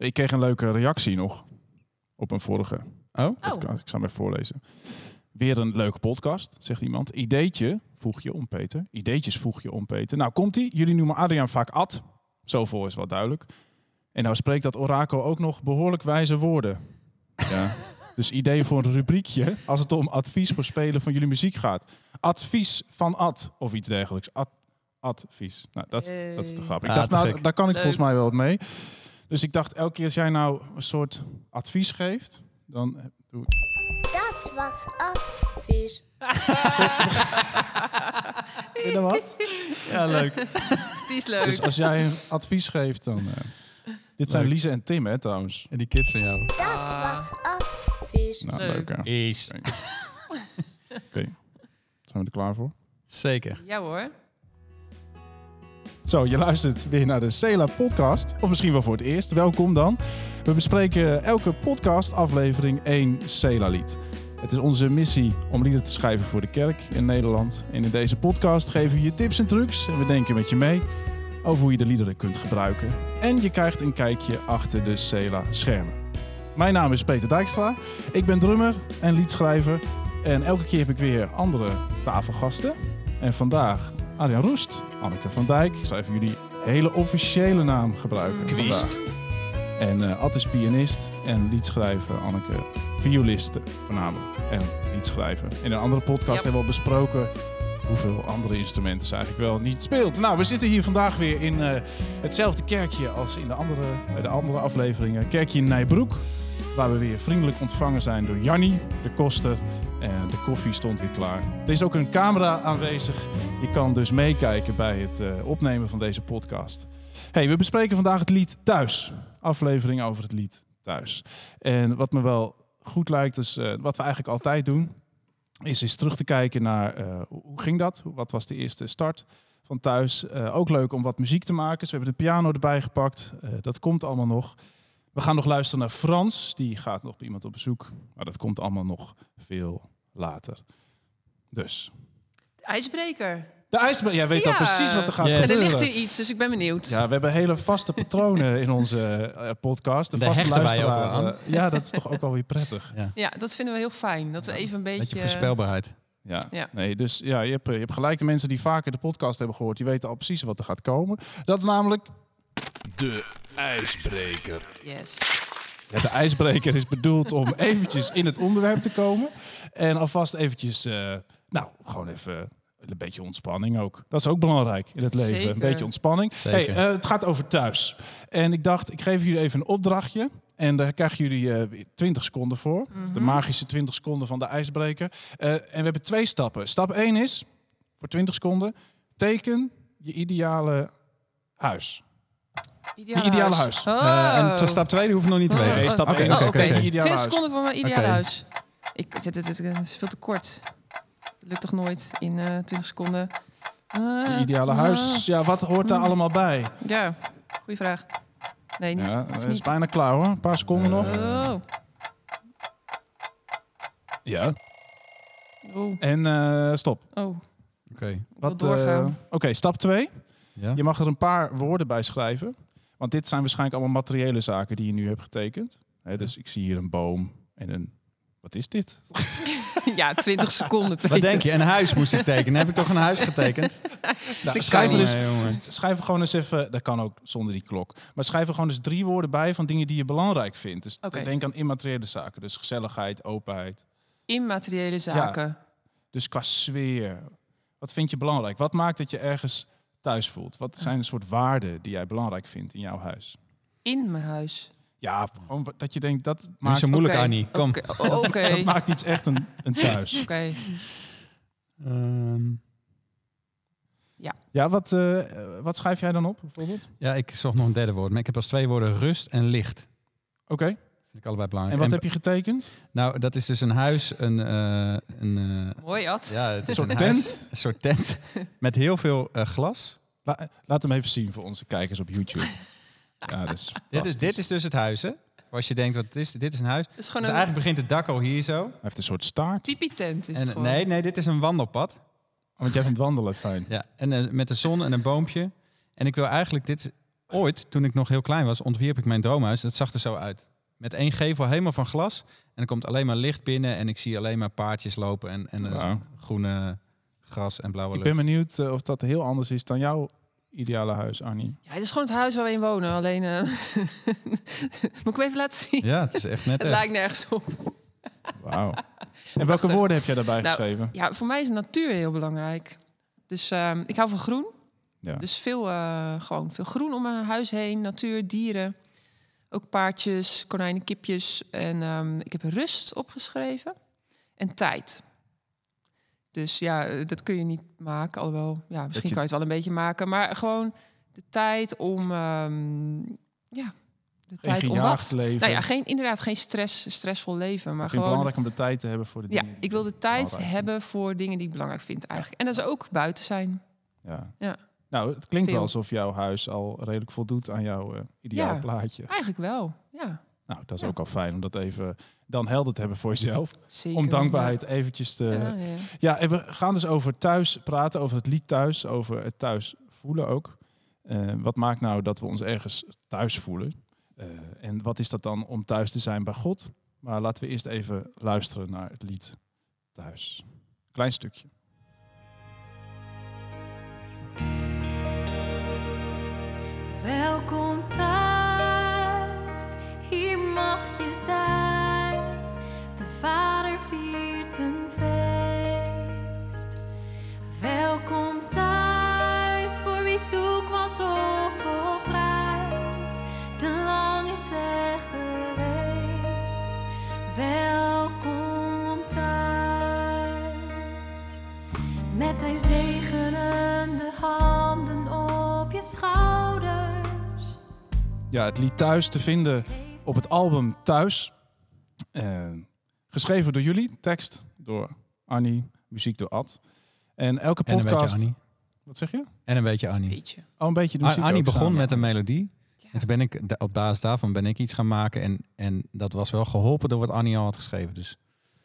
Ik kreeg een leuke reactie nog op een vorige Oh? podcast. Ik zal hem even voorlezen. Weer een leuke podcast, zegt iemand. Ideetje voeg je om, Peter. Ideetjes voeg je om, Peter. Nou, komt-ie. Jullie noemen Adriaan vaak Ad. Zoveel is wel duidelijk. En nou spreekt dat orakel ook nog behoorlijk wijze woorden. Ja. Dus idee voor een rubriekje als het om advies voor spelen van jullie muziek gaat. Advies van Ad of iets dergelijks. Ad, advies. Nou, dat, is- dat is te Hey. grappig. Ah, Ik dacht, te nou, daar kan ik Leuk. volgens mij wel wat mee. Dus ik dacht, elke keer als jij nou een soort advies geeft, dan doe ik... Dat was advies. Vind je dat wat? Ja, leuk. Die is leuk. Dus als jij een advies geeft, dan... eh, dit zijn. Lise en Tim, hè, trouwens. En die kids van jou. Dat Ah. was advies. Nou, Leuk. leuk, hè? Oké. Is. Zijn we er klaar voor? Zeker. Ja hoor. Zo, je luistert weer naar de Cela podcast. Of misschien wel voor het eerst. Welkom dan. We bespreken elke podcast aflevering één Cela lied. Het is onze missie om lieden te schrijven voor de kerk in Nederland. En in deze podcast geven we je tips en trucs. En we denken met je mee over hoe je de liederen kunt gebruiken. En je krijgt een kijkje achter de Cela schermen. Mijn naam is Peter Dijkstra. Ik ben drummer en liedschrijver. En elke keer heb ik weer andere tafelgasten. En vandaag Adriaan Roest, Anneke van Dijk. Ik zal even jullie hele officiële naam gebruiken. Vandaag. En Ad is pianist en liedschrijver. Anneke violiste voornamelijk en liedschrijver. In een andere podcast hebben we al besproken hoeveel andere instrumenten ze eigenlijk wel niet speelt. Nou, we zitten hier vandaag weer in eh, hetzelfde kerkje als in de andere, bij de andere afleveringen. Kerkje in Nijbroek, waar we weer vriendelijk ontvangen zijn door Jannie, de koster. En de koffie stond weer klaar. Er is ook een camera aanwezig. Je kan dus meekijken bij het eh, opnemen van deze podcast. Hey, we bespreken vandaag het lied Thuis. Aflevering over het lied Thuis. En wat me wel goed lijkt, is eh, wat we eigenlijk altijd doen, is eens terug te kijken naar eh, hoe ging dat? Wat was de eerste start van Thuis? Eh, ook leuk om wat muziek te maken. Dus we hebben de piano erbij gepakt. Eh, dat komt allemaal nog. We gaan nog luisteren naar Frans. Die gaat nog bij iemand op bezoek. Maar dat komt allemaal nog veel later. Dus. De ijsbreker. De ijsbreker. Jij weet al Ja. precies wat er gaat Yes. En er gebeuren. ligt hier iets, dus ik ben benieuwd. Ja, we hebben hele vaste patronen in onze eh, podcast. De Daar vaste wij ook luisteraar, wel aan. eh, ja, dat is toch ook wel weer prettig. Ja. Ja, dat vinden we heel fijn. Dat we even een beetje... Beetje voorspelbaarheid. Ja. Ja. Nee, dus ja, je hebt, eh, je hebt gelijk. De mensen die vaker de podcast hebben gehoord, die weten al precies wat er gaat komen. Dat is namelijk de ijsbreker. Yes. Ja, de ijsbreker is bedoeld om eventjes in het onderwerp te komen. En alvast eventjes, eh, nou, gewoon even een beetje ontspanning ook. Dat is ook belangrijk in het leven. Zeker. Een beetje ontspanning. Zeker. Hey, eh, het gaat over thuis. En ik dacht, ik geef jullie even een opdrachtje. En daar krijgen jullie eh, weer 20 seconden voor. Mhm. De magische 20 seconden van de ijsbreker. Eh, en we hebben twee stappen. Stap 1 is, voor 20 seconden, teken je ideale huis. Ideale, ideale huis. Oh. Eh, en tot stap 2 die hoeven we nog niet te Oh. weten. Nee, stap Oké, één. oh, Oké, oké. oké. Je ideale 20 huis. seconden voor mijn ideale huis. Ik, dit, dit, dit, dit is veel te kort. Dat lukt toch nooit in eh 20 seconden? Je Ah, ideale huis. Ja, wat hoort daar allemaal bij? Ja, goede vraag. Nee, niet. Ja, het is is niet. bijna klaar hoor. Een paar seconden nog. Oh. Ja. Oh. En eh, stop. Oh. Oké. Wat, eh, Oké, stap 2. Ja? Je mag er een paar woorden bij schrijven. Want dit zijn waarschijnlijk allemaal materiële zaken die je nu hebt getekend. Hè, dus ik zie hier een boom en een... Wat is dit? ja, 20 seconden. Peter. Wat denk je? Een huis moest ik tekenen. Heb ik toch een huis getekend? Nou, Ik schrijf, er jongen. schrijf er gewoon eens even... Dat kan ook zonder die klok. Maar schrijf er gewoon eens drie woorden bij van dingen die je belangrijk vindt. Dus Oké. denk aan immateriële zaken. Dus gezelligheid, openheid. Immateriële zaken. Dus qua sfeer. Wat vind je belangrijk? Wat maakt dat je ergens thuis voelt? Wat zijn een soort waarden die jij belangrijk vindt in jouw huis? In mijn huis. Ja, gewoon dat je denkt dat Niet maakt, zo moeilijk, Oké, Annie. Kom. Dat maakt iets echt een, een thuis. Oké. Ehm, Ja, wat, eh, wat schrijf jij dan op bijvoorbeeld? ja, ik zocht nog een derde woord. Maar ik heb als twee woorden rust en licht. Oké. Vind ik allebei En belangrijk. wat heb je getekend? Nou, dat is dus een huis, een... eh, een eh, Mooi, Ad. ja, het is soort een tent? huis, een soort tent met heel veel eh, glas. La- laat hem even zien voor onze kijkers op YouTube. Ja, dat is Dit is, dit is dus het huis, hè? Als je denkt, wat is, dit is een huis. Het is Dus een eigenlijk begint het dak al hier zo. Hij heeft een soort staart. tipi-tent. Is het En, gewoon. nee, nee, dit is een wandelpad. Want jij vindt wandelen fijn. Ja, en met de zon en een boompje. En ik wil eigenlijk, dit is ooit, toen ik nog heel klein was, ontwierp ik mijn droomhuis. Dat zag er zo uit. Met één gevel helemaal van glas. En er komt alleen maar licht binnen. En ik zie alleen maar paardjes lopen. En, en Wauw. groene gras en blauwe Ik lucht. ben benieuwd eh, of dat heel anders is dan jouw ideale huis, Annie. Ja, het is gewoon het huis waar we in wonen. Alleen, eh, moet ik hem even laten zien? Ja, het is echt net Het echt. lijkt nergens op. Wauw. En welke Wacht, woorden heb jij daarbij Nou, geschreven? Ja, voor mij is natuur heel belangrijk. Dus ehm, ik hou van groen. Ja. Dus veel, eh, gewoon veel groen om mijn huis heen. Natuur, dieren. Ook paardjes, konijnen, kipjes. En ehm, ik heb rust opgeschreven. En tijd. Dus ja, eh, dat kun je niet maken. Alhoewel, ja, misschien je- kan je het wel een beetje maken. Maar gewoon de tijd om... ehm, ja, de Geen tijd om wat. leven. Nou ja, geen, inderdaad geen stress, stressvol leven. Maar gewoon... belangrijk om de tijd te hebben voor de Ja, dingen. die ik wil de tijd hebben voor dingen die ik belangrijk vind eigenlijk. En dat is ook buiten zijn. Ja. Ja. Nou, het klinkt wel alsof jouw huis al redelijk voldoet aan jouw eh ideaal Ja. plaatje. Eigenlijk wel, ja. Nou, dat is Ja. ook al fijn om dat even dan helder te hebben voor jezelf. Zeker. om dankbaarheid eventjes te... Ja, ja. Ja, en we gaan dus over thuis praten, over het lied thuis, over het thuis voelen ook. Eh, wat maakt nou dat we ons ergens thuis voelen? Eh, en wat is dat dan om thuis te zijn bij God? Maar laten we eerst even luisteren naar het lied thuis. Klein stukje. Welkom thuis, Ja, het lied thuis te vinden op het album Thuis. Eh, geschreven door jullie, tekst door Annie, muziek door Ad. En elke En een beetje podcast... Annie. Wat zeg je? En een beetje Annie. Beetje. Oh, een beetje de An- muziek Annie begon samen. met een melodie. Ja. En toen ben ik, op basis daarvan ben ik iets gaan maken. En, en dat was wel geholpen door wat Annie al had geschreven. Dus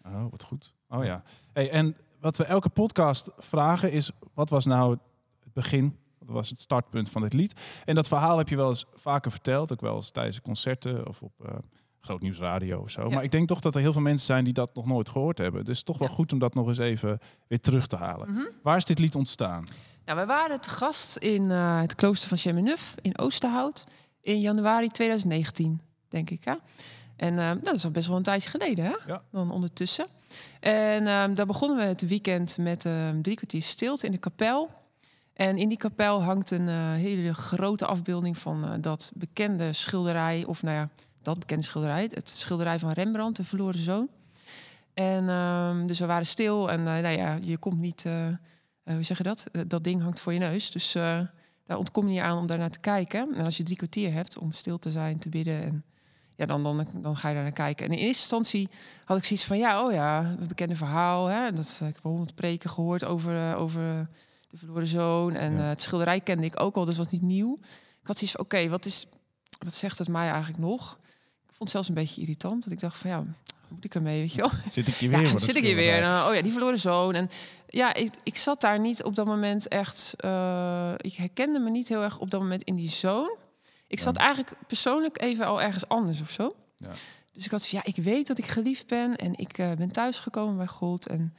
Oh, wat goed. Oh ja. Hey, en wat we elke podcast vragen is, wat was nou het begin? Wat was het startpunt van dit lied? En dat verhaal heb je wel eens vaker verteld, ook wel eens tijdens concerten of op eh Groot Nieuws Radio of zo. Ja. Maar ik denk toch dat er heel veel mensen zijn die dat nog nooit gehoord hebben. Dus toch wel Ja. goed om dat nog eens even weer terug te halen. Mhm. Waar is dit lied ontstaan? Nou, wij waren te gast in eh, het klooster van Chemenuf in Oosterhout in januari 2019, denk ik. Hè? En eh, nou, dat is al best wel een tijdje geleden, hè? Ja. Dan ondertussen. En ehm, daar begonnen we het weekend met ehm, drie kwartier stilte in de kapel. En in die kapel hangt een eh, hele grote afbeelding van eh, dat bekende schilderij, of nou ja, dat bekende schilderij, het schilderij van Rembrandt, de verloren zoon. En ehm, dus we waren stil en eh, nou ja, je komt niet, hoe zeg je dat? Dat ding hangt voor je neus. Dus daar ontkom je niet aan om daar naar te kijken. En als je drie kwartier hebt om stil te zijn, te bidden en ja, dan, dan, dan ga je daar naar kijken. En in eerste instantie had ik zoiets van, ja, oh ja, een bekende verhaal. Hè? Dat, ik heb honderd preken gehoord over, over de verloren zoon. En Ja. eh, het schilderij kende ik ook al, dus was niet nieuw. Ik had zoiets van, oké, wat is wat zegt het mij eigenlijk nog? Ik vond het zelfs een beetje irritant. Dat ik dacht van, ja, moet ik ermee, weet je wel? Zit ik hier weer? Ja, zit ik hier weer. En, oh ja, die verloren zoon. En ja, ik, ik zat daar niet op dat moment echt. eh, ik herkende me niet heel erg op dat moment in die zoon. Ik zat eigenlijk persoonlijk even al ergens anders of zo. Ja. Dus ik had zo, ja, ik weet dat ik geliefd ben en ik eh, ben thuisgekomen bij God. En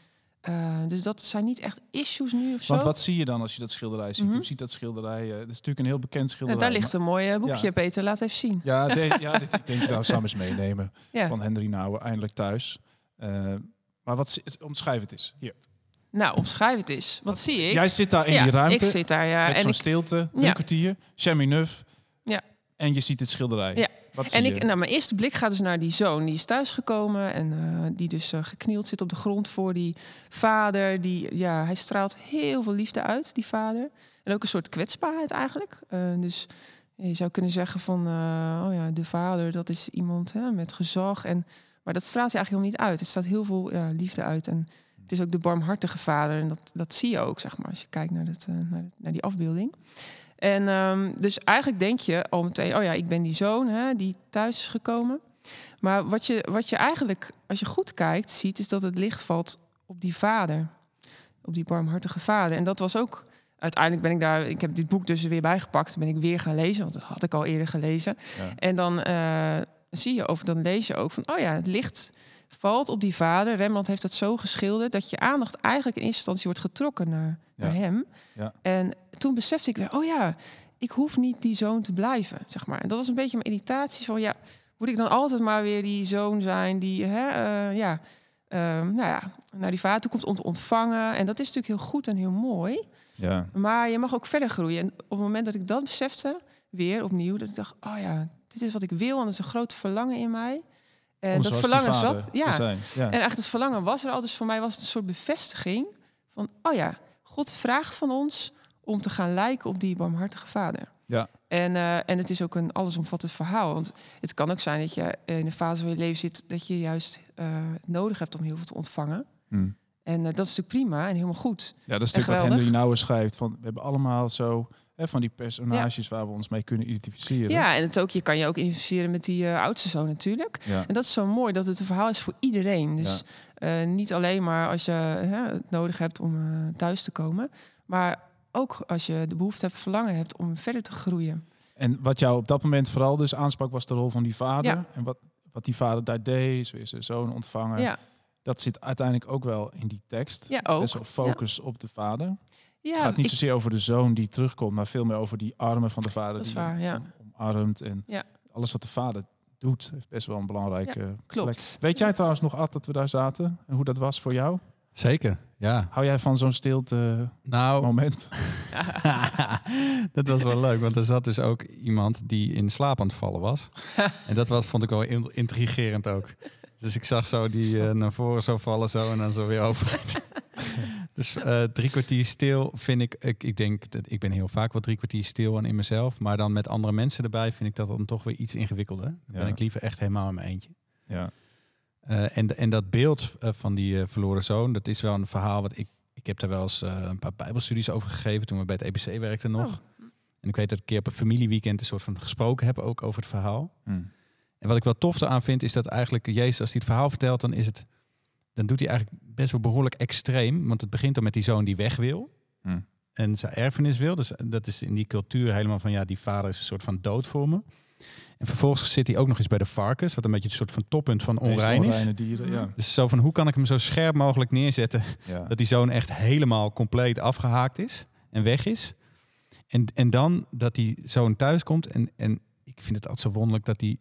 eh, dus dat zijn niet echt issues nu of zo. Want wat zie je dan als je dat schilderij ziet? Mhm. Hoe ziet dat schilderij? eh, dat is natuurlijk een heel bekend schilderij. daar ligt een mooi boekje, Ja. Peter. Laat even zien. Ja, de- ja dit, ik denk nou samen eens meenemen. Ja. Van Henry Nouwen, eindelijk thuis. Eh, maar wat, omschrijf het eens. Hier. Nou, omschrijf het eens. Wat zie ik? Jij zit daar in die ruimte. ik zit daar, ja. met En zo'n stilte, Ja. kwartier, Chaminuf. Ja. En je ziet het schilderij. Ja. En ik, nou, mijn eerste blik gaat dus naar die zoon. Die is thuisgekomen en eh, die dus eh, geknield zit op de grond voor die vader. Die, ja, hij straalt heel veel liefde uit, die vader. En ook een soort kwetsbaarheid eigenlijk. Eh, dus je zou kunnen zeggen van, oh ja, de vader, dat is iemand hè, met gezag. En, maar dat straalt hij eigenlijk helemaal niet uit. Er staat heel veel ja, liefde uit. En het is ook de barmhartige vader. En dat, dat zie je ook, zeg maar, als je kijkt naar, dat, naar, naar die afbeelding. En ehm, dus eigenlijk denk je al meteen, oh ja, ik ben die zoon hè, die thuis is gekomen. Maar wat je, wat je eigenlijk, als je goed kijkt, ziet, is dat het licht valt op die vader. Op die barmhartige vader. En dat was ook uiteindelijk ben ik daar, ik heb dit boek dus er weer bijgepakt, ben ik weer gaan lezen, want dat had ik al eerder gelezen. Ja. En dan eh, zie je, of dan lees je ook van, oh ja, het licht valt op die vader. Rembrandt heeft dat zo geschilderd dat je aandacht eigenlijk in eerste instantie wordt getrokken naar, Ja. naar hem. Ja. En toen besefte ik weer, oh ja, ik hoef niet die zoon te blijven, zeg maar. En dat was een beetje mijn irritatie van, ja, moet ik dan altijd maar weer die zoon zijn die, hè, eh, ja, ehm, nou ja, naar die vader toe komt om te ontvangen. En dat is natuurlijk heel goed en heel mooi. Ja. Maar je mag ook verder groeien. En op het moment dat ik dat besefte, weer opnieuw, dat ik dacht, oh ja, dit is wat ik wil. En dat is een groot verlangen in mij. En Om dat verlangen zat. Ja. zijn. Ja. En eigenlijk dat verlangen was er al. Dus voor mij was het een soort bevestiging van, oh ja, God vraagt van ons om te gaan lijken op die barmhartige vader. Ja. En, eh, en het is ook een allesomvattend verhaal. Want het kan ook zijn dat je in een fase van je leven zit dat je juist eh, het nodig hebt om heel veel te ontvangen. Hm. En eh, dat is natuurlijk prima en helemaal goed. Ja, dat is natuurlijk wat. Henry Nouwen schrijft. Van, we hebben allemaal zo hè, van die personages waar we ons mee kunnen identificeren. Ja, en het ook, je kan je ook investeren met die eh, oudste zoon natuurlijk. Ja. En dat is zo mooi, dat het een verhaal is voor iedereen. Dus eh, niet alleen maar als je hè, het nodig hebt om eh, thuis te komen. Maar ook als je de behoefte hebt, verlangen hebt om verder te groeien. En wat jou op dat moment vooral dus aansprak, was de rol van die vader. Ja. En wat, wat die vader daar deed, is weer zijn zoon ontvangen. Ja, Dat zit uiteindelijk ook wel in die tekst. ja ook. Best wel focus op de vader. Het Ja, gaat niet ik- zozeer over de zoon die terugkomt, maar veel meer over die armen van de vader Dat is die waar, ja. hem omarmt. En Ja. alles wat de vader doet, heeft best wel een belangrijke plek. klopt. Weet jij trouwens nog, Ad, dat we daar zaten? En hoe dat was voor jou? Zeker, ja. Hou jij van zo'n stilte Nou, moment? dat was wel leuk, want er zat dus ook iemand die in slaap aan het vallen was. en dat was, vond ik wel in- intrigerend ook. Dus ik zag zo die eh, naar voren zo vallen zo en dan zo weer over. dus eh, drie kwartier stil vind ik, ik, ik denk, dat ik ben heel vaak wel drie kwartier stil en in mezelf. Maar dan met andere mensen erbij vind ik dat dan toch weer iets ingewikkelder. Dan ben ik liever echt helemaal in mijn eentje. Ja. Eh, en, en dat beeld eh, van die eh, verloren zoon, dat is wel een verhaal wat ik... Ik heb daar wel eens eh, een paar bijbelstudies over gegeven toen we bij het EBC werkten nog. Oh. En ik weet dat ik een keer op een familieweekend een soort van gesproken heb ook over het verhaal. Hm. En wat ik wel tof aan vind, is dat eigenlijk Jezus, als hij het verhaal vertelt, dan is het... Dan doet hij eigenlijk best wel behoorlijk extreem. Want het begint dan met die zoon die weg wil. Hm. En zijn erfenis wil. Dus dat is in die cultuur helemaal van, ja, die vader is een soort van dood voor me. En vervolgens zit hij ook nog eens bij de varkens. Wat een beetje een soort van toppunt van onrein is. dieren, ja. Dus zo van, hoe kan ik hem zo scherp mogelijk neerzetten ja. dat die zoon echt helemaal compleet afgehaakt is en weg is. En, en dan dat die zoon thuis komt. En, en ik vind het altijd zo wonderlijk dat die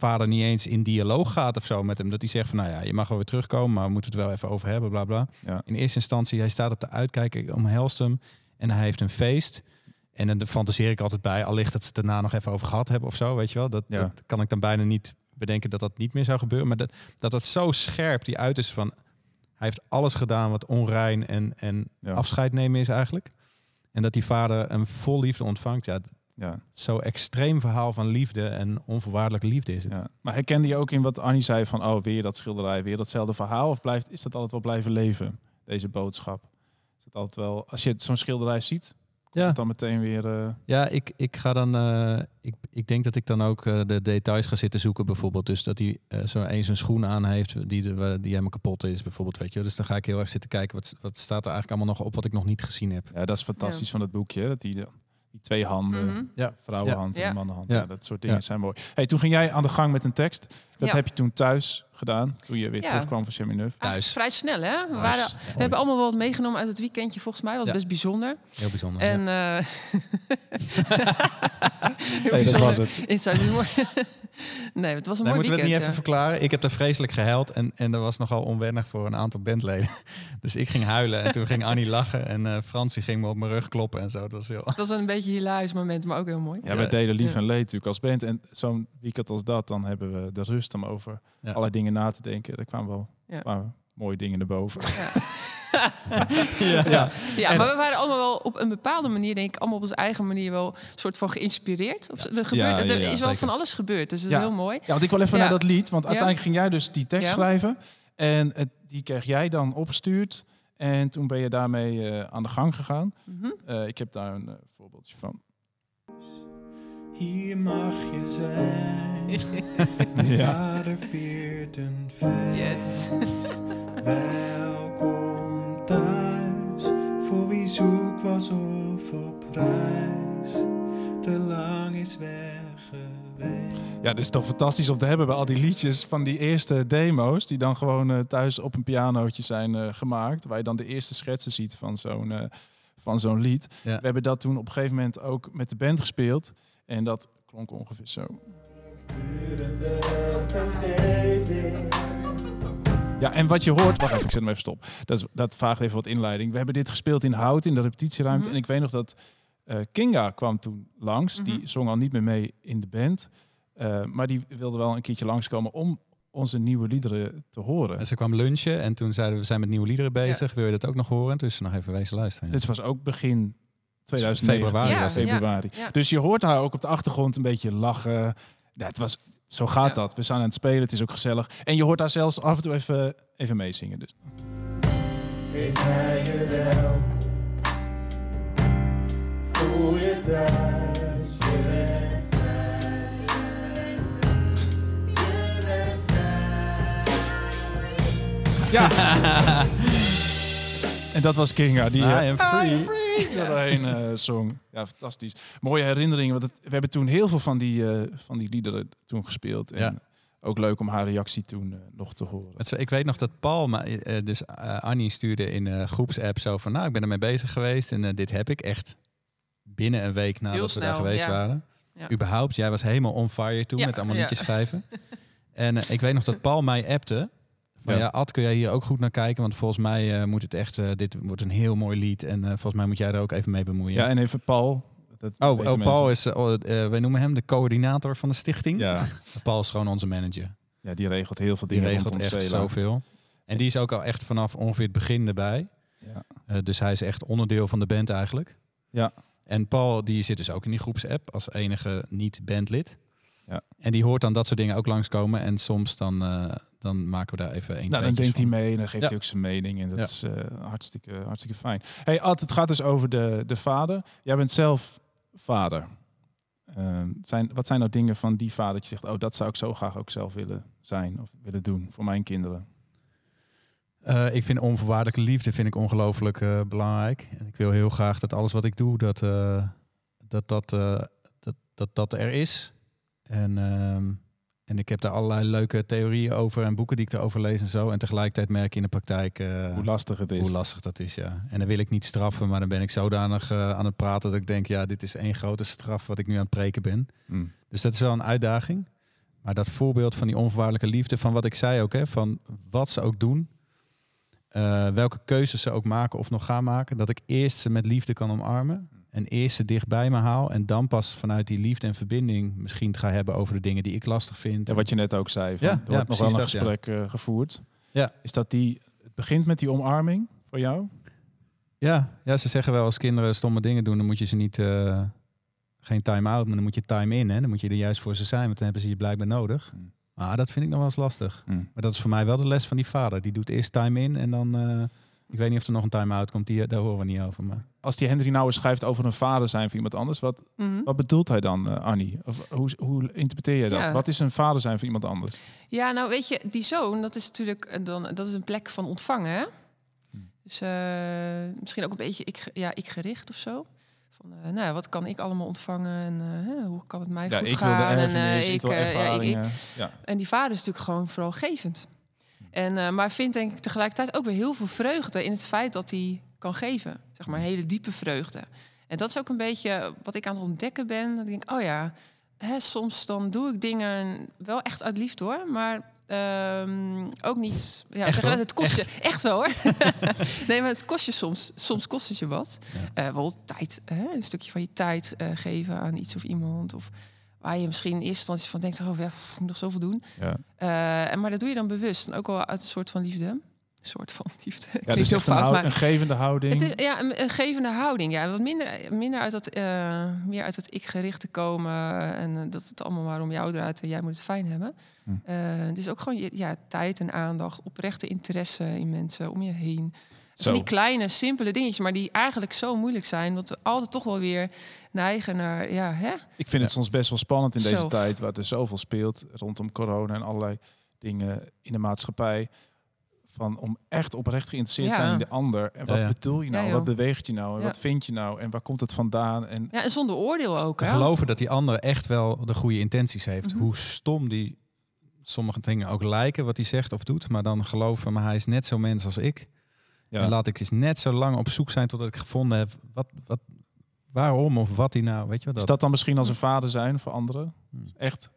vader niet eens in dialoog gaat of zo met hem. Dat hij zegt van, nou ja, je mag wel weer terugkomen, maar we moeten het wel even over hebben, bla bla. Ja. In eerste instantie, hij staat op de uitkijk, ik omhelst hem en hij heeft een feest. En dan fantaseer ik altijd bij, allicht dat ze het daarna nog even over gehad hebben of zo, weet je wel. Dat, Ja. dat kan ik dan bijna niet bedenken dat dat niet meer zou gebeuren. Maar dat dat, dat zo scherp die uit is van, hij heeft alles gedaan wat onrein en, en Ja. afscheid nemen is eigenlijk. En dat die vader een vol liefde ontvangt. Ja, Ja. zo extreem verhaal van liefde en onvoorwaardelijke liefde is het. Ja. Maar herkende je ook in wat Annie zei van, oh, weer dat schilderij, weer datzelfde verhaal? Of blijft, is dat altijd wel blijven leven, deze boodschap? Is het altijd wel, als je het- zo'n schilderij ziet, Ja. het dan meteen weer... eh, Ja, ik, ik ga dan. eh, ik, ik denk dat ik dan ook eh, de details ga zitten zoeken, bijvoorbeeld. Dus dat hij zo eens een schoen aan heeft die, de, die helemaal kapot is, bijvoorbeeld. Weet je. wel. Dus dan ga ik heel erg zitten kijken wat, wat staat er eigenlijk allemaal nog op wat ik nog niet gezien heb. ja, dat is fantastisch van het boekje, dat die, die twee handen, Mhm. Ja. vrouwenhand Ja. en mannenhand, Ja. ja. dat soort dingen Ja. zijn mooi. Hey, toen ging jij aan de gang met een tekst. Dat Ja. heb je toen thuis gedaan, toen je weer Ja. terugkwam van Cheminuf. Eigenlijk Thuis. vrij snel, hè? We, waren, we hebben allemaal wel wat meegenomen uit het weekendje, volgens mij. was Ja. best bijzonder. Heel bijzonder. En ja. eh heel Nee, dat was het. Humor. nee, het was een Nee, mooi moeten we het weekend. niet even verklaren? Ik heb daar vreselijk gehuild en, en dat was nogal onwennig voor een aantal bandleden. Dus ik ging huilen en toen ging Annie lachen en eh Frans die ging me op mijn rug kloppen en zo. Dat was heel... Het was een beetje een hilarisch moment, maar ook heel mooi. Ja, wij delen lief Ja. en leed natuurlijk als band. En zo'n weekend als dat, dan hebben we de rust om over Ja. allerlei dingen na te denken. Er kwamen wel Ja. kwamen mooie dingen naar boven. Ja. ja. Ja, En- maar we waren allemaal wel op een bepaalde manier, denk ik, allemaal op onze eigen manier wel een soort van geïnspireerd. Of, er gebeurt, Ja, ja, er ja, is wel zeker. van alles gebeurd, dus dat is heel mooi. Ja, want ik wil even Ja. naar dat lied. Want Ja. uiteindelijk ging jij dus die tekst Ja. schrijven. En het, die kreeg jij dan opgestuurd. En toen ben je daarmee eh, aan de gang gegaan. Mhm. Eh, ik heb daar een eh, voorbeeldje van. Hier mag je zijn. Ja. Vader viert een feest. Yes. Welkom thuis. Voor wie zoek was of prijs te lang is weg geweest. Ja, dat is toch fantastisch om te hebben bij al die liedjes van die eerste demo's. Die dan gewoon eh, thuis op een pianootje zijn eh, gemaakt. Waar je dan de eerste schetsen ziet van zo'n eh, van zo'n lied. Ja. We hebben dat toen op een gegeven moment ook met de band gespeeld. En dat klonk ongeveer zo. Ja, en wat je hoort... Wacht even, ik zet hem even stop. Dat, is, dat vraagt even wat inleiding. We hebben dit gespeeld in Hout, in de repetitieruimte. Mhm. En ik weet nog dat eh, Kinga kwam toen langs. Die Mhm. zong al niet meer mee in de band. Eh, maar die wilde wel een keertje langskomen om onze nieuwe liederen te horen. En ze kwam lunchen en toen zeiden we, we zijn met nieuwe liederen bezig. Wil je dat ook nog horen? Dus nog even wezen luisteren. ja. Dit was ook begin 2019. Februari Ja, februari. ja. Dus je hoort haar ook op de achtergrond een beetje lachen. Ja, het was, zo gaat Ja. dat. We zijn aan het spelen, het is ook gezellig. En je hoort haar zelfs af en toe even, even meezingen. Dus. Weet hij je wel? Voel je thuis? Je bent Ja. en dat was Kinga. Die I eh, am free. I am free doorheen eh, zong. Ja, fantastisch. Mooie herinneringen. Want het, we hebben toen heel veel van die, eh, van die liederen toen gespeeld. En Ja. ook leuk om haar reactie toen eh, nog te horen. Het ik weet nog dat Paul, maar, eh, dus Annie stuurde in een groepsapp zo van, nou, ik ben ermee bezig geweest en dit heb ik echt binnen een week nadat Heel we daar geweest ja. waren. Ja. Überhaupt, jij was helemaal on fire toen Ja, met allemaal ja. liedjes schrijven. en ik weet nog dat Paul mij appte. Van Ja. ja, Ad, kun jij hier ook goed naar kijken? Want volgens mij eh, moet het echt, eh, dit wordt een heel mooi lied. En eh, volgens mij moet jij er ook even mee bemoeien. Ja, en even Paul. Dat oh, oh, Paul is, oh, wij noemen hem de coördinator van de stichting. Ja, Paul is gewoon onze manager. ja, die regelt heel veel Die dingen regelt rondom echt zoveel. En die is ook al echt vanaf ongeveer het begin erbij. Ja. Dus hij is echt onderdeel van de band eigenlijk. Ja. En Paul die zit dus ook in die groepsapp als enige niet-bandlid. Ja. En die hoort dan dat soort dingen ook langskomen. En soms dan, dan maken we daar even een Nou, dan denkt hij mee en dan geeft Ja. hij ook zijn mening. En dat Ja. is eh, hartstikke, hartstikke fijn. Hey Ad, het gaat dus over de, de vader. Jij bent zelf vader. Ehm, zijn, wat zijn nou dingen van die vader dat je zegt... oh, dat zou ik zo graag ook zelf willen zijn of willen doen voor mijn kinderen? Eh, ik vind onvoorwaardelijke liefde vind ik ongelooflijk eh, belangrijk. En ik wil heel graag dat alles wat ik doe, dat eh, dat, dat, eh, dat, dat, dat er is. En, ehm, en ik heb daar allerlei leuke theorieën over en boeken die ik erover lees en zo. En tegelijkertijd merk ik in de praktijk eh, Hoe lastig het is. hoe lastig dat is, ja. En dan wil ik niet straffen, maar dan ben ik zodanig eh, aan het praten dat ik denk, ja, dit is één grote straf wat ik nu aan het preken ben. Hm. Dus dat is wel een uitdaging. Maar dat voorbeeld van die onvoorwaardelijke liefde, van wat ik zei ook, hè, van wat ze ook doen, eh, welke keuzes ze ook maken of nog gaan maken, dat ik eerst ze met liefde kan omarmen en eerst ze dicht bij me haal en dan pas vanuit die liefde en verbinding misschien het ga hebben over de dingen die ik lastig vind. Ja, wat je net ook zei. Van, Ja, er ja, wordt nog wel een dat, gesprek eh, gevoerd. Ja. Is dat die... Het begint met die omarming voor jou? Ja, ja, ze zeggen wel als kinderen stomme dingen doen, dan moet je ze niet, eh, geen time-out, maar dan moet je time in. Hè? Dan moet je er juist voor ze zijn, want dan hebben ze je blijkbaar nodig. Hmm. Maar dat vind ik nog wel eens lastig. Hm. Maar dat is voor mij wel de les van die vader. Die doet eerst time in en dan, eh, ik weet niet of er nog een time-out komt, die, daar horen we niet over. Maar. Als die Henry nou eens schrijft over een vader zijn voor iemand anders... wat, Mhm. wat bedoelt hij dan, eh, Annie? Of hoe, hoe interpreteer je dat? Ja. Wat is een vader zijn voor iemand anders? Ja, nou weet je, die zoon, dat is natuurlijk eh, dan, dat is een plek van ontvangen. Hè? Hmm. Dus eh, misschien ook een beetje ik, ja, ik gericht of zo. Van, eh, nou wat kan ik allemaal ontvangen en hoe kan het mij Ja, goed gaan? en, erfenis, ik ja, ik- ik-. Ja, en die vader is natuurlijk gewoon vooral gevend. En, eh, maar vindt denk ik tegelijkertijd ook weer heel veel vreugde in het feit dat hij kan geven. Zeg maar een hele diepe vreugde. En dat is ook een beetje wat ik aan het ontdekken ben. Dat ik denk, oh ja, hè, soms dan doe ik dingen wel echt uit liefde hoor. Maar ehm, ook niet. Ja, Echt, het kost je echt wel hoor. nee, maar het kost je soms. Soms kost het je wat. Ja. Eh, bijvoorbeeld tijd. Hè? Een stukje van je tijd eh, geven aan iets of iemand. Of waar je misschien in eerste instantie van denkt, oh ja, pff, nog zoveel doen. ja. Eh, en maar dat doe je dan bewust. En ook wel uit een soort van liefde. Een soort van liefde. Ja, Klinkt dus heel een, maar een gevende houding. het is ja, een, een gevende houding. Ja, wat minder, minder uit dat, eh, meer uit het ik gericht te komen. En eh, dat het allemaal maar om jou draait en jij moet het fijn hebben. Hm. Eh, dus ook gewoon je, ja, tijd en aandacht, oprechte interesse in mensen om je heen. Zo. Van die kleine, simpele dingetjes, maar die eigenlijk zo moeilijk zijn. Dat we altijd toch wel weer neigen naar, ja, hè? Ik vind het soms best wel spannend in deze tijd, waar er zoveel speelt rondom corona en allerlei dingen in de maatschappij. Van om echt oprecht geïnteresseerd Ja. zijn in de ander. En wat Ja, ja. bedoel je nou? Ja, wat beweegt je nou? En Ja. wat vind je nou? En waar komt het vandaan? En Ja, en zonder oordeel ook. te hè? geloven dat die andere echt wel de goede intenties heeft. Mhm. Hoe stom die sommige dingen ook lijken, wat hij zegt of doet. Maar dan geloven, maar hij is net zo mens als ik. ja. En laat ik eens net zo lang op zoek zijn totdat ik gevonden heb wat, wat, waarom of wat hij nou, weet je wat Is dat? dat dan misschien als een vader zijn voor anderen? Hmm. Echt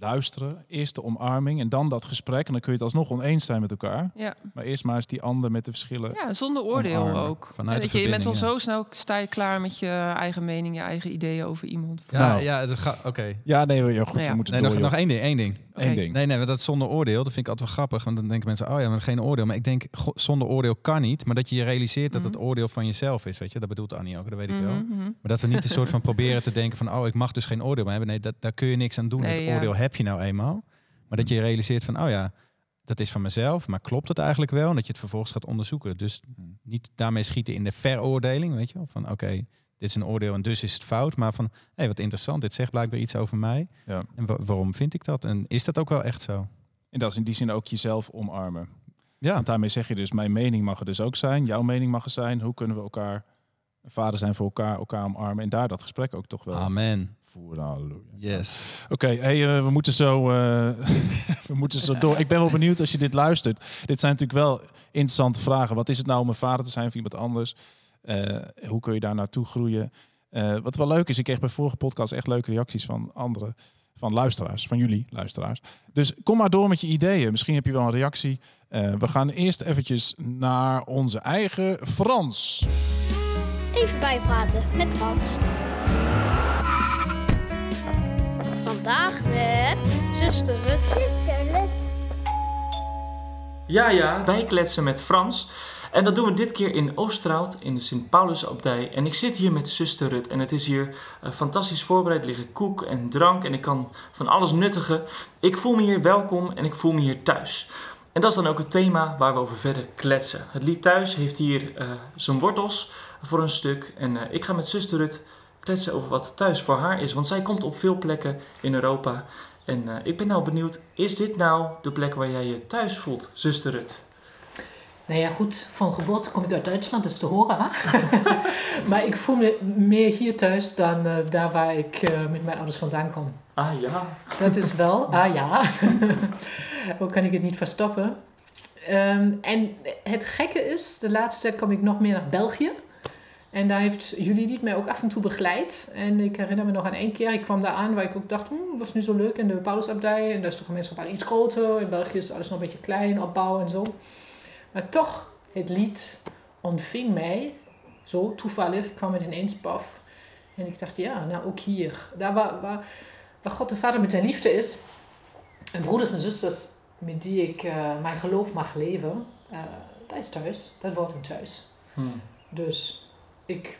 luisteren, eerst de omarming en dan dat gesprek. En dan kun je het alsnog oneens zijn met elkaar. Ja. Maar eerst maar eens die ander met de verschillen. ja, zonder oordeel Omarmen. ook. Vanuit Ja, dat je, je bent al zo snel sta je klaar met je eigen mening, je eigen ideeën over iemand. Ja, Nou. ja, het gaat. Oké. Ja, nee, ja, goed, Ja. we moeten Nee, door. nog, één ding, één ding. Eén Oké. ding. Nee, nee, dat zonder oordeel, dat vind ik altijd wel grappig. Want dan denken mensen, oh ja, maar geen oordeel. Maar ik denk, go- zonder oordeel kan niet. Maar dat je je realiseert dat het Mhm. oordeel van jezelf is, weet je. Dat bedoelt Annie ook, dat weet ik wel. Mhm, mhm. Maar dat we niet een soort van proberen te denken van, oh, ik mag dus geen oordeel meer hebben. Nee, dat, daar kun je niks aan doen. Nee, dat ja. Heb je nou eenmaal. Maar dat je je realiseert van, oh ja, dat is van mezelf. Maar klopt het eigenlijk wel? En dat je het vervolgens gaat onderzoeken. Dus Hmm. niet daarmee schieten in de veroordeling, weet je wel. Van, oké, dit is een oordeel en dus is het fout. Maar van, hé, hey, wat interessant, dit zegt blijkbaar iets over mij. Ja. En wa- waarom vind ik dat? En is dat ook wel echt zo? En dat is in die zin ook jezelf omarmen. Ja, Want daarmee zeg je dus, mijn mening mag er dus ook zijn. Jouw mening mag er zijn. Hoe kunnen we elkaar vader zijn voor elkaar, elkaar omarmen. En daar dat gesprek ook toch wel amen. Voeren. Halleluja. Yes. Oké, hey, eh, we moeten zo, eh, we moeten zo door. Ik ben wel benieuwd als je dit luistert. Dit zijn natuurlijk wel interessante vragen. Wat is het nou om een vader te zijn voor iemand anders? Eh, hoe kun je daar naartoe groeien? Eh, wat wel leuk is, ik kreeg bij vorige podcast echt leuke reacties van anderen, van luisteraars, van jullie luisteraars. Dus kom maar door met je ideeën. Misschien heb je wel een reactie. Eh, we gaan eerst eventjes naar onze eigen Frans. Even bijpraten met Frans. Vandaag met zuster Rut. Zuster Rut. Ja, ja, wij kletsen met Frans. En dat doen we dit keer in Oosterhout in de Sint-Paulusabdij. En ik zit hier met zuster Rut. En het is hier eh, fantastisch voorbereid. Er liggen koek en drank en ik kan van alles nuttigen. Ik voel me hier welkom en ik voel me hier thuis. En dat is dan ook het thema waar we over verder kletsen. Het lied Thuis heeft hier eh, zijn wortels voor een stuk. En eh, ik ga met zuster Rut kletsen over wat thuis voor haar is. Want zij komt op veel plekken in Europa. En eh, ik ben nou benieuwd, is dit nou de plek waar jij je thuis voelt, zuster Rut? Nou ja, goed, van geboorte kom ik uit Duitsland, dus te horen. Maar ik voel me meer hier thuis dan eh, daar waar ik eh, met mijn ouders vandaan kom. Ah ja, Dat is wel, ah ja, hoe kan ik het niet verstoppen? Ehm, en het gekke is, de laatste tijd kom ik nog meer naar België. En daar heeft Julie mij ook af en toe begeleid. En ik herinner me nog aan één keer, ik kwam daar aan waar ik ook dacht, hm, was nu zo leuk in de Paulusabdij. En daar is de gemeenschap al iets groter. In België is alles nog een beetje klein, opbouw en zo. Maar toch, het lied ontving mij zo toevallig, kwam het ineens paf. En ik dacht, ja, nou ook hier. Daar waar, waar, waar God de Vader met zijn liefde is. En broeders en zusters met die ik eh, mijn geloof mag leven. eh dat is thuis. Dat wordt een thuis. Hm. Dus ik,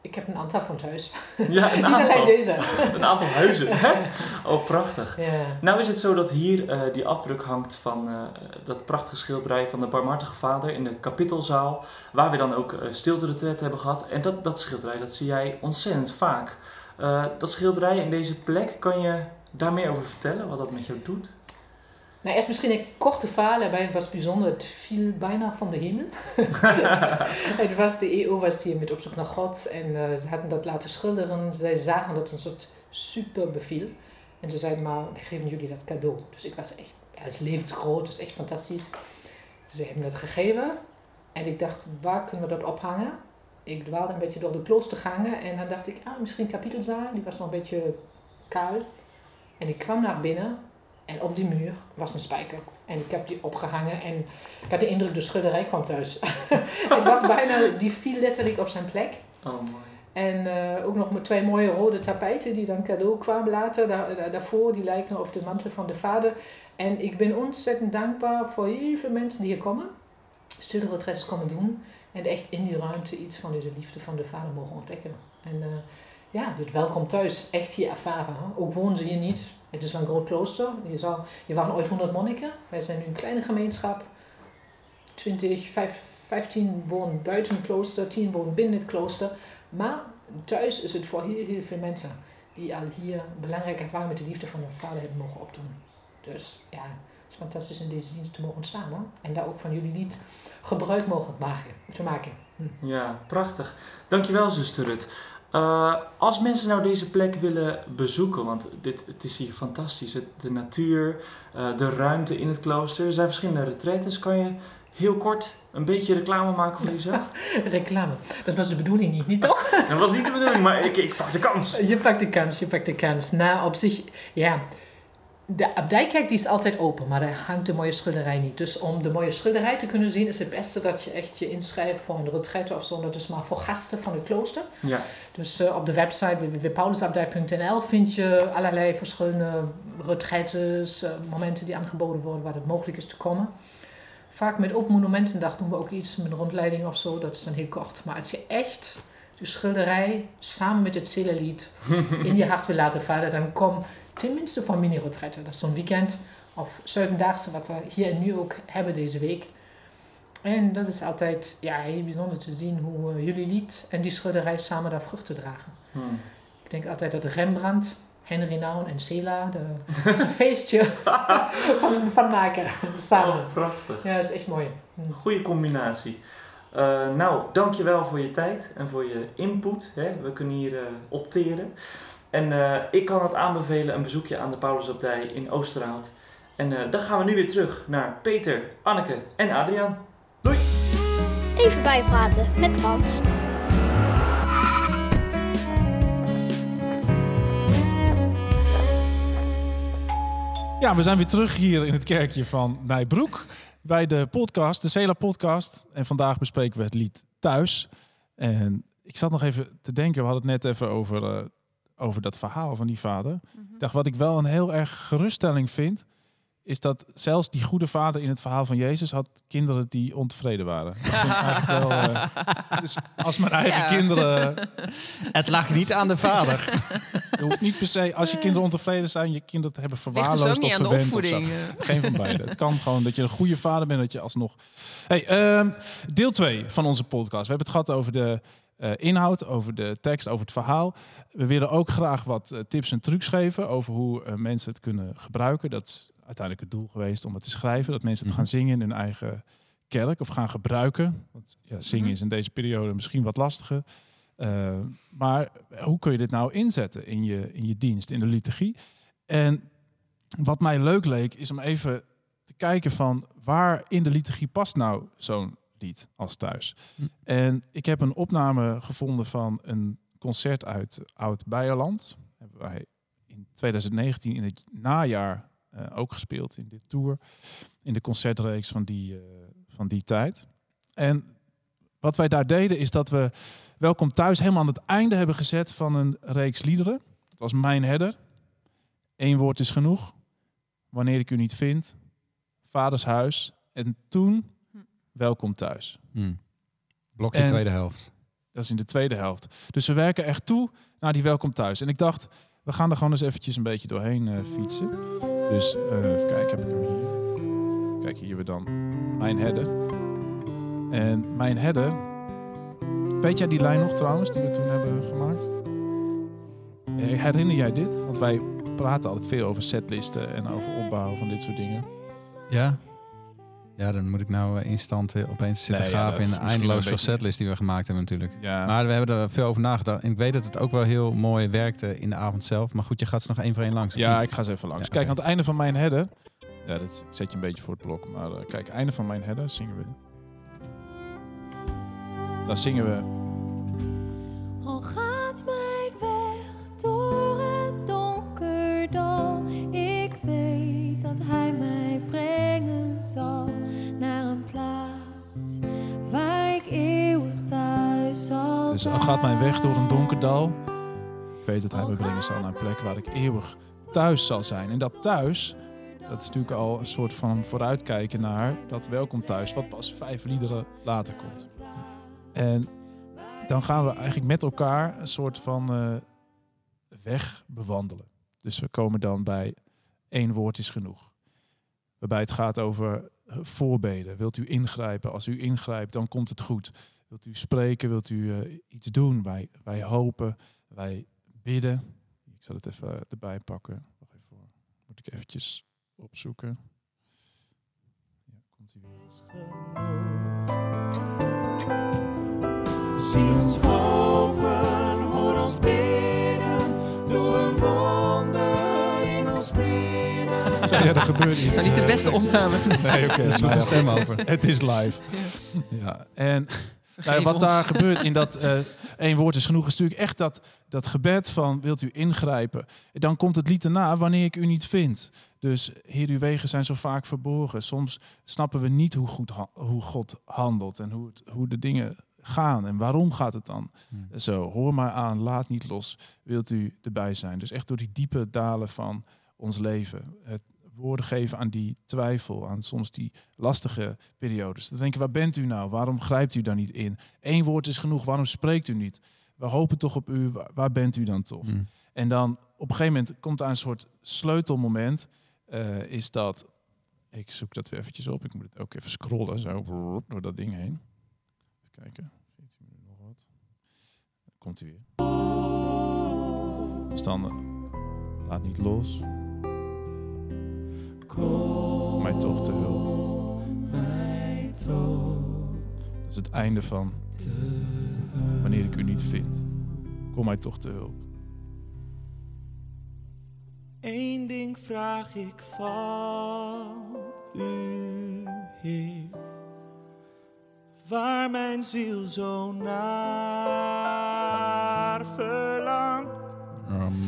ik heb een aantal van thuis. ja een Niet alleen aantal, deze. een aantal huizen. hè? Oh, prachtig. Ja. Nou is het zo dat hier eh, die afdruk hangt van eh, dat prachtige schilderij van de Barmhartige Vader in de kapittelzaal, waar we dan ook uh, stilte hebben gehad. En dat, dat schilderij, dat zie jij ontzettend vaak. Eh, dat schilderij in deze plek, kan je daar meer over vertellen, wat dat met jou doet? Nou, eerst misschien een korte verhaal. Erbij was bijzonder. Het viel bijna van de hemel. het was, de EO was hier met op zoek naar God. En uh, ze hadden dat laten schilderen. Zij zagen dat het een soort super beviel. En ze zeiden maar, we geven jullie dat cadeau. Dus ik was echt, ja, het is levensgroot. Het is echt fantastisch. Ze hebben dat gegeven. En ik dacht, waar kunnen we dat ophangen? Ik dwaalde een beetje door de kloostergangen. En dan dacht ik, ah, misschien kapitelzaal. Die was nog een beetje kaal. En ik kwam naar binnen. En op die muur was een spijker. En ik heb die opgehangen en ik had de indruk, de schilderij kwam thuis. het was bijna, die viel letterlijk op zijn plek. Oh, mooi. En uh, ook nog met twee mooie rode tapijten die dan cadeau kwamen later. Daar, daar, daarvoor, die lijken op de mantel van de vader. En ik ben ontzettend dankbaar voor heel veel mensen die hier komen. Studieretreats komen doen. En echt in die ruimte iets van deze liefde van de vader mogen ontdekken. En uh, ja, dit welkom thuis echt hier ervaren. Ook wonen ze hier niet. Het is wel een groot klooster. Je, zou, je waren ooit 100 monniken. Wij zijn nu een kleine gemeenschap. 20, 5, 15 wonen buiten het klooster, 10 wonen binnen het klooster. Maar thuis is het voor heel, heel veel mensen die al hier belangrijke ervaring met de liefde van hun vader hebben mogen opdoen. Dus ja, Het is fantastisch in deze dienst te mogen staan. En daar ook van jullie lied gebruik mogen maken, te maken. Hm. Ja, prachtig. Dankjewel, zuster Rut. Eh, als mensen nou deze plek willen bezoeken, want dit, het is hier fantastisch. Het, de natuur, eh, de ruimte in het klooster. Er zijn verschillende retretes. Kan je heel kort een beetje reclame maken voor jezelf? Reclame. Dat was de bedoeling niet, niet toch? Dat was niet de bedoeling, maar ik, ik pak de kans. Je pakt de kans, je pakt de kans. Nou, op zich, ja. De abdijkerk die is altijd open, maar daar hangt de mooie schilderij niet. Dus om de mooie schilderij te kunnen zien, is het beste dat je echt je inschrijft voor een retraite of zo. Dat is maar voor gasten van het klooster. Ja, Dus eh, op de website www.paulusabdij.nl vind je allerlei verschillende retraites, eh, momenten die aangeboden worden waar het mogelijk is te komen. Vaak met Open Monumentendag doen we ook iets met een rondleiding of zo, dat is dan heel kort. Maar als je echt de schilderij samen met het Zelelied in je hart wil laten vallen, dan kom tenminste voor mini-retraite. Dat is zo'n weekend of zevendaagse wat we hier en nu ook hebben deze week. En dat is altijd ja, heel bijzonder te zien hoe eh, jullie lied en die schilderij samen daar vruchten dragen. Hm. Ik denk altijd dat Rembrandt, Henry Naun en Sela de, een feestje van, van maken samen. Oh, prachtig. Ja, dat is echt mooi. Hm. Goede combinatie. Eh, nou, dankjewel voor je tijd en voor je input. Hè. We kunnen hier eh, opteren. En eh, ik kan het aanbevelen, een bezoekje aan de Paulusabdij in Oosterhout. En eh, dan gaan we nu weer terug naar Peter, Anneke en Adriaan. Doei! Even bijpraten met Frans. Ja, we zijn weer terug hier in het kerkje van Nijbroek. Bij de podcast, de Cela podcast. En vandaag bespreken we het lied Thuis. En ik zat nog even te denken, we hadden het net even over, eh, over dat verhaal van die vader. Ik dacht, wat ik wel een heel erg geruststelling vind, is dat zelfs die goede vader in het verhaal van Jezus had kinderen die ontevreden waren. Dat vind ik eigenlijk wel, eh, dus als mijn eigen Ja. kinderen Het lag niet aan de vader. je hoeft niet per se, als je kinderen ontevreden zijn, je kinderen te hebben verwaarloosd dus ook niet of aan de opvoeding. eh. Geen van beide. Het kan gewoon dat je een goede vader bent, dat je alsnog... Hey, ehm, deel 2 van onze podcast. We hebben het gehad over de eh, inhoud, over de tekst, over het verhaal. We willen ook graag wat eh, tips en trucs geven over hoe eh, mensen het kunnen gebruiken. Dat is uiteindelijk het doel geweest om het te schrijven. Dat mensen het Mhm. gaan zingen in hun eigen kerk of gaan gebruiken. Want ja, zingen Mhm. is in deze periode misschien wat lastiger. Maar hoe kun je dit nou inzetten in je, in je dienst, in de liturgie? En wat mij leuk leek, is om even te kijken van waar in de liturgie past nou zo'n lied als thuis. Hm. En ik heb een opname gevonden van een concert uit Oud-Beierland. Hebben wij in 2019 in het najaar eh, ook gespeeld in dit tour. In de concertreeks van die, eh, van die tijd. En wat wij daar deden is dat we Welkom Thuis helemaal aan het einde hebben gezet van een reeks liederen. Dat was Mijn Herder. Eén woord is genoeg. Wanneer ik u niet vind. Vaders huis. En toen Welkom Thuis. Hm. Blokje En- tweede helft. Dat is in de tweede helft. Dus we werken echt toe naar die welkom thuis. En ik dacht, we gaan er gewoon eens eventjes een beetje doorheen eh, fietsen. Dus eh, even kijken, heb ik hem hier. Kijk, hier we dan mijn herder. En mijn herder. Weet jij die lijn nog trouwens, die we toen hebben gemaakt? Eh, Herinner jij dit? Want wij praten altijd veel over setlisten en over opbouw van dit soort dingen. Ja? Ja, dan moet ik nou eh, instant eh, opeens zitten Nee, graven in de veel beetje- setlist die we gemaakt hebben natuurlijk. Ja, Maar we hebben er veel over nagedacht. En ik weet dat het ook wel heel mooi werkte in de avond zelf. Maar goed, je gaat ze nog één voor één langs. Ja, ik ga ze even langs. Ja, kijk, aan het einde van mijn header. Ja, dat zet je een beetje voor het blok. Maar eh, kijk, einde van mijn header zingen we. Dan zingen we. Gaat mijn weg door een donker dal. Ik weet dat hij me brengen zal naar een plek waar ik eeuwig thuis zal zijn. En dat thuis, dat is natuurlijk al een soort van vooruitkijken naar dat welkom thuis, wat pas vijf liederen later komt. En dan gaan we eigenlijk met elkaar een soort van eh, weg bewandelen. Dus we komen dan bij één woord is genoeg. Waarbij het gaat over voorbeden. Wilt u ingrijpen? Als u ingrijpt, dan komt het goed. Wilt u spreken? Wilt u eh, iets doen? Wij, wij hopen, wij bidden. Ik zal het even erbij pakken. Wacht even hoor. Moet ik eventjes opzoeken. Komt-ie weer. Zie ons hopen, hoor ons bidden. Doe een wonder in ons midden. Zo, ja, er gebeurt iets. Nou, niet de beste opname. Nee, oké. Sloeg nou ja, stem over. Het is live. Ja. En Vergeef nou, wat ons. daar gebeurt in dat eh één woord is genoeg, is natuurlijk echt dat, dat gebed van wilt u ingrijpen. Dan komt het lied erna wanneer ik u niet vind. Dus Heer, uw wegen zijn zo vaak verborgen. Soms snappen we niet hoe, goed ha- hoe God handelt en hoe, het, hoe de dingen gaan. En waarom gaat het dan Hmm. zo? Hoor maar aan, laat niet los, wilt u erbij zijn. Dus echt door die diepe dalen van ons leven. Het woorden geven aan die twijfel, aan soms die lastige periodes. Dan denken, waar bent u nou? Waarom grijpt u daar niet in? Eén woord is genoeg, waarom spreekt u niet? We hopen toch op u, waar, bent u dan toch? Mm. En dan op een gegeven moment komt daar een soort sleutelmoment. eh, is dat, ik zoek dat weer eventjes op. Ik moet het ook even scrollen, zo door dat ding heen. Even kijken, 14 minuten nog wat. Komt hij weer. Standen. Laat niet los. Kom mij toch te hulp. Dat is het einde van wanneer ik u niet vind. Kom mij toch te hulp. Eén ding vraag ik van u, Heer, waar mijn ziel zo naar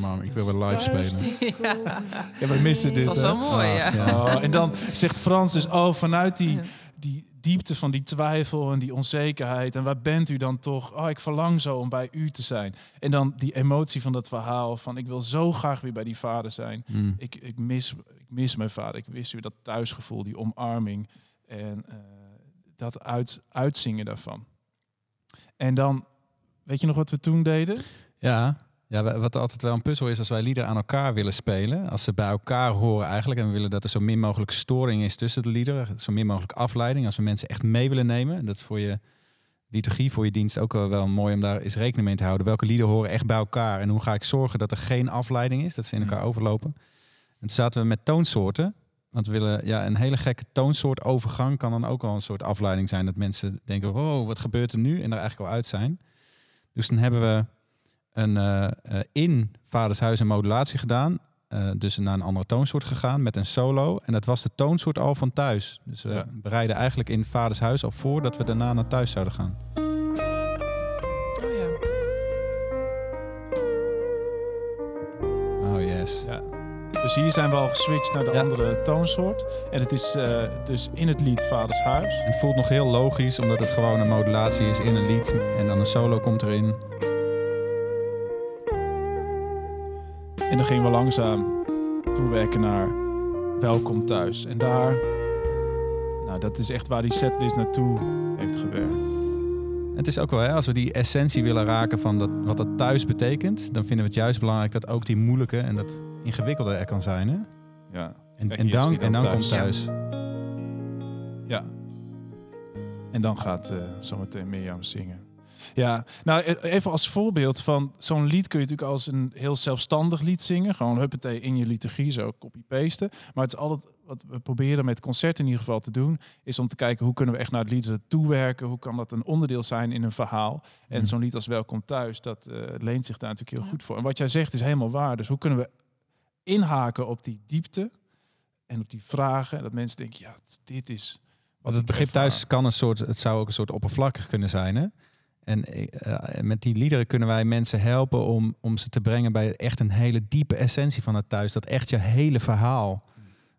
Man, ik wil weer live spelen. Ja, we missen dit. Dat was wel mooi, ja. Oh, en dan zegt Frans dus, oh, vanuit die, die diepte van die twijfel en die onzekerheid. En waar bent u dan toch? Oh, ik verlang zo om bij u te zijn. En dan die emotie van dat verhaal van, ik wil zo graag weer bij die vader zijn. Mm. Ik, ik, mis, ik mis mijn vader. Ik wist weer dat thuisgevoel, die omarming. En eh, dat uit, uitzingen daarvan. En dan, weet je nog wat we toen deden? Ja, ja, wa- wat altijd wel een puzzel is als wij liederen aan elkaar willen spelen. Als ze bij elkaar horen eigenlijk. En we willen dat er zo min mogelijk storing is tussen de liederen. Zo min mogelijk afleiding. Als we mensen echt mee willen nemen. Dat is voor je liturgie, voor je dienst ook wel, mooi om daar eens rekening mee te houden. Welke liederen horen echt bij elkaar? En hoe ga ik zorgen dat er geen afleiding is? Dat ze in elkaar overlopen. En toen zaten we met toonsoorten. Want we willen, ja, een hele gekke toonsoort overgang kan dan ook wel een soort afleiding zijn. Dat mensen denken, wow, wat gebeurt er nu? En er eigenlijk al uit zijn. Dus dan hebben we een eh, in Vaders Huis een modulatie gedaan. Eh, dus naar een andere toonsoort gegaan met een solo. En dat was de toonsoort al van thuis. Dus we Ja. bereiden eigenlijk in Vaders Huis al voor dat we daarna naar thuis zouden gaan. Oh ja. Oh yes. Ja. Dus hier zijn we al geswitcht naar de Ja. andere toonsoort. En het is dus in het lied Vaders Huis. En het voelt nog heel logisch, omdat het gewoon een modulatie is in een lied. En dan een solo komt erin. En dan gingen we langzaam toewerken naar Welkom thuis. En daar, nou dat is echt waar die setlist naartoe heeft gewerkt. Het is ook wel, hè, als we die essentie willen raken van dat, wat dat thuis betekent, dan vinden we het juist belangrijk dat ook die moeilijke en dat ingewikkelde er kan zijn. Hè? Ja. En, en dan, en dan thuis. komt thuis. Ja. En dan gaat eh, zometeen Mirjam zingen. Ja, nou e- even als voorbeeld van zo'n lied kun je natuurlijk als een heel zelfstandig lied zingen. Gewoon huppatee in je liturgie, zo copy-pasten. Maar het is altijd, wat we proberen met concerten in ieder geval te doen, is om te kijken hoe kunnen we echt naar het lied toewerken. Hoe kan dat een onderdeel zijn in een verhaal. En Mhm. zo'n lied als Welkom Thuis, dat eh, leent zich daar natuurlijk heel Ja. goed voor. En wat jij zegt is helemaal waar. Dus hoe kunnen we inhaken op die diepte en op die vragen. En dat mensen denken, ja, dit is... Want het begrip thuis kan een soort, het zou ook een soort oppervlakkig kunnen zijn. Hè? En eh, met die liederen kunnen wij mensen helpen om, om ze te brengen bij echt een hele diepe essentie van het thuis. Dat echt je hele verhaal.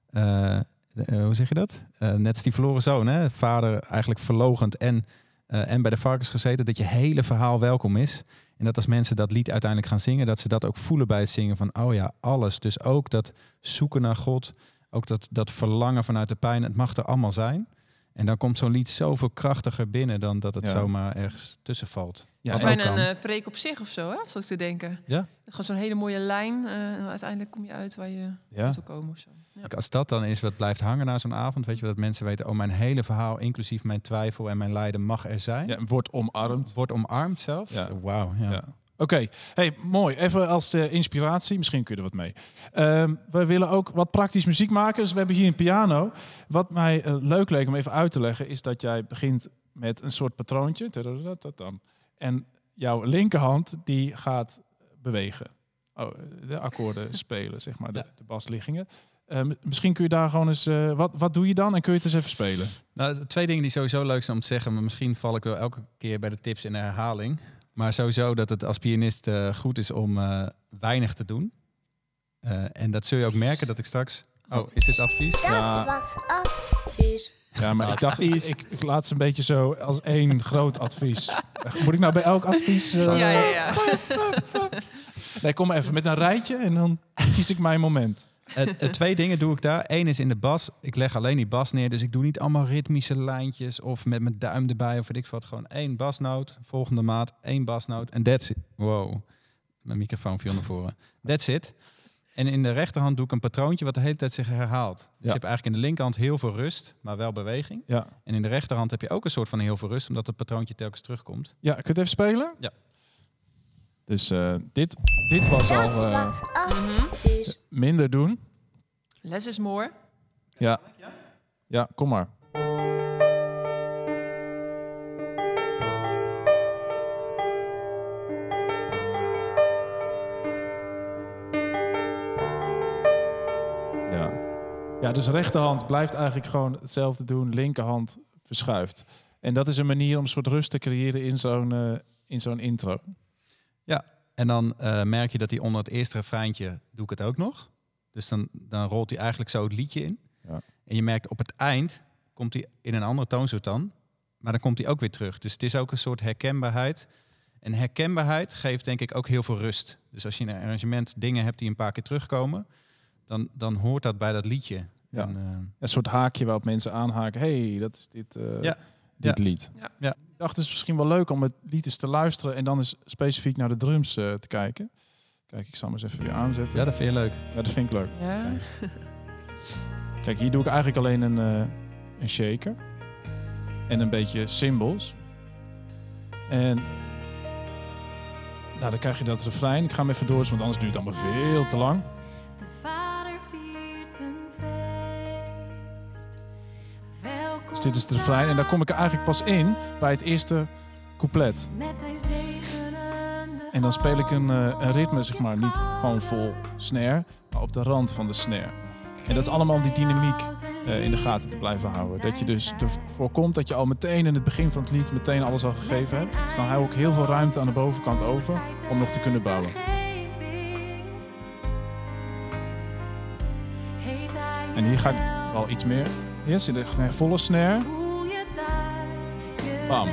eh, eh, hoe zeg je dat? Eh, net als die verloren zoon, hè? Vader eigenlijk verlogend en, eh, en bij de varkens gezeten. Dat je hele verhaal welkom is. En dat als mensen dat lied uiteindelijk gaan zingen, dat ze dat ook voelen bij het zingen van, oh ja, alles. Dus ook dat zoeken naar God, ook dat, dat verlangen vanuit de pijn, het mag er allemaal zijn. En dan komt zo'n lied zoveel krachtiger binnen dan dat het Ja. zomaar ergens tussen valt. Ja, Wat en- ook Bijna een eh, preek op zich of zo, hè? Ik te denken. Ja. Gewoon zo'n hele mooie lijn. eh, en uiteindelijk kom je uit waar je ja. moet komen of zo. Ja. Kijk, Als dat dan is wat blijft hangen na zo'n avond, weet je wel, dat mensen weten, oh mijn hele verhaal, inclusief mijn twijfel en mijn lijden mag er zijn. ja, wordt omarmd. Wordt omarmd zelfs. Ja. Wauw. Ja. Ja. Oké, hey, mooi. Even als eh, inspiratie, misschien kun je er wat mee. Ehm, we willen ook wat praktisch muziek maken, dus we hebben hier een piano. Wat mij eh, leuk leek om even uit te leggen, is dat jij begint met een soort patroontje. En jouw linkerhand die gaat bewegen. Oh, de akkoorden spelen, zeg maar, de, de basliggingen. Ehm, misschien kun je daar gewoon eens... eh, wat, wat doe je dan en kun je het eens even spelen? Nou, twee dingen die sowieso leuk zijn om te zeggen, maar misschien val ik wel elke keer bij de tips in de herhaling. Maar sowieso dat het als pianist eh, goed is om eh, weinig te doen. Eh, en dat zul je ook merken dat ik straks. Oh, is dit advies? Dat Ja. was advies. Ja, maar ik dacht, ik, ik laat ze een beetje zo als één groot advies. Moet ik nou bij elk advies... Ja, ja, ja. Nee, kom maar even met een rijtje en dan kies ik mijn moment. Eh, twee dingen doe ik daar. Eén is in de bas. Ik leg alleen die bas neer. Dus ik doe niet allemaal ritmische lijntjes of met mijn duim erbij of weet ik wat. Gewoon één basnoot, volgende maat, één basnoot en that's it. Wow, mijn microfoon viel naar voren. That's it. En in de rechterhand doe ik een patroontje wat de hele tijd zich herhaalt. Dus Ja. je hebt eigenlijk in de linkerhand heel veel rust, maar wel beweging. Ja, En in de rechterhand heb je ook een soort van heel veel rust, omdat het patroontje telkens terugkomt. ja kun je het even spelen? Ja. Dus eh, dit, dit was al eh, was Mhm. minder doen. Less is more. Ja. Ja, kom maar. Ja. Ja, dus rechterhand blijft eigenlijk gewoon hetzelfde doen. Linkerhand verschuift. En dat is een manier om een soort rust te creëren in zo'n eh, in zo'n intro. En dan eh, merk je dat hij onder het eerste refreintje doe ik het ook nog. Dus dan, dan rolt hij eigenlijk zo het liedje in. Ja. En je merkt op het eind komt hij in een andere toonsoort dan. Maar dan komt hij ook weer terug. Dus het is ook een soort herkenbaarheid. En herkenbaarheid geeft denk ik ook heel veel rust. Dus als je in een arrangement dingen hebt die een paar keer terugkomen, dan, dan hoort dat bij dat liedje. Ja. En, eh, Een soort haakje waarop mensen aanhaken. hey, dat is dit, eh, Ja. Dit Ja. lied. Ja. Ja. Ik dacht, het is misschien wel leuk om het lied eens te luisteren en dan eens specifiek naar de drums eh, te kijken. Kijk, ik zal hem eens even weer aanzetten. ja, dat vind je leuk. Ja, dat vind ik leuk. Ja. Kijk, hier doe ik eigenlijk alleen een, eh, een shaker. En een beetje cymbals. En nou, dan krijg je dat refrein. Ik ga hem even door, want anders duurt het allemaal veel te lang. Dit is het refrein. En daar kom ik er eigenlijk pas in bij het eerste couplet. En dan speel ik een, eh, een ritme, zeg maar, niet gewoon vol snare, maar op de rand van de snare. En dat is allemaal om die dynamiek eh, in de gaten te blijven houden. Dat je dus ervoor komt dat je al meteen in het begin van het lied meteen alles al gegeven hebt. Dus dan hou ik heel veel ruimte aan de bovenkant over om nog te kunnen bouwen. En hier ga ik wel iets meer. Yes, in de volle snare. Bam.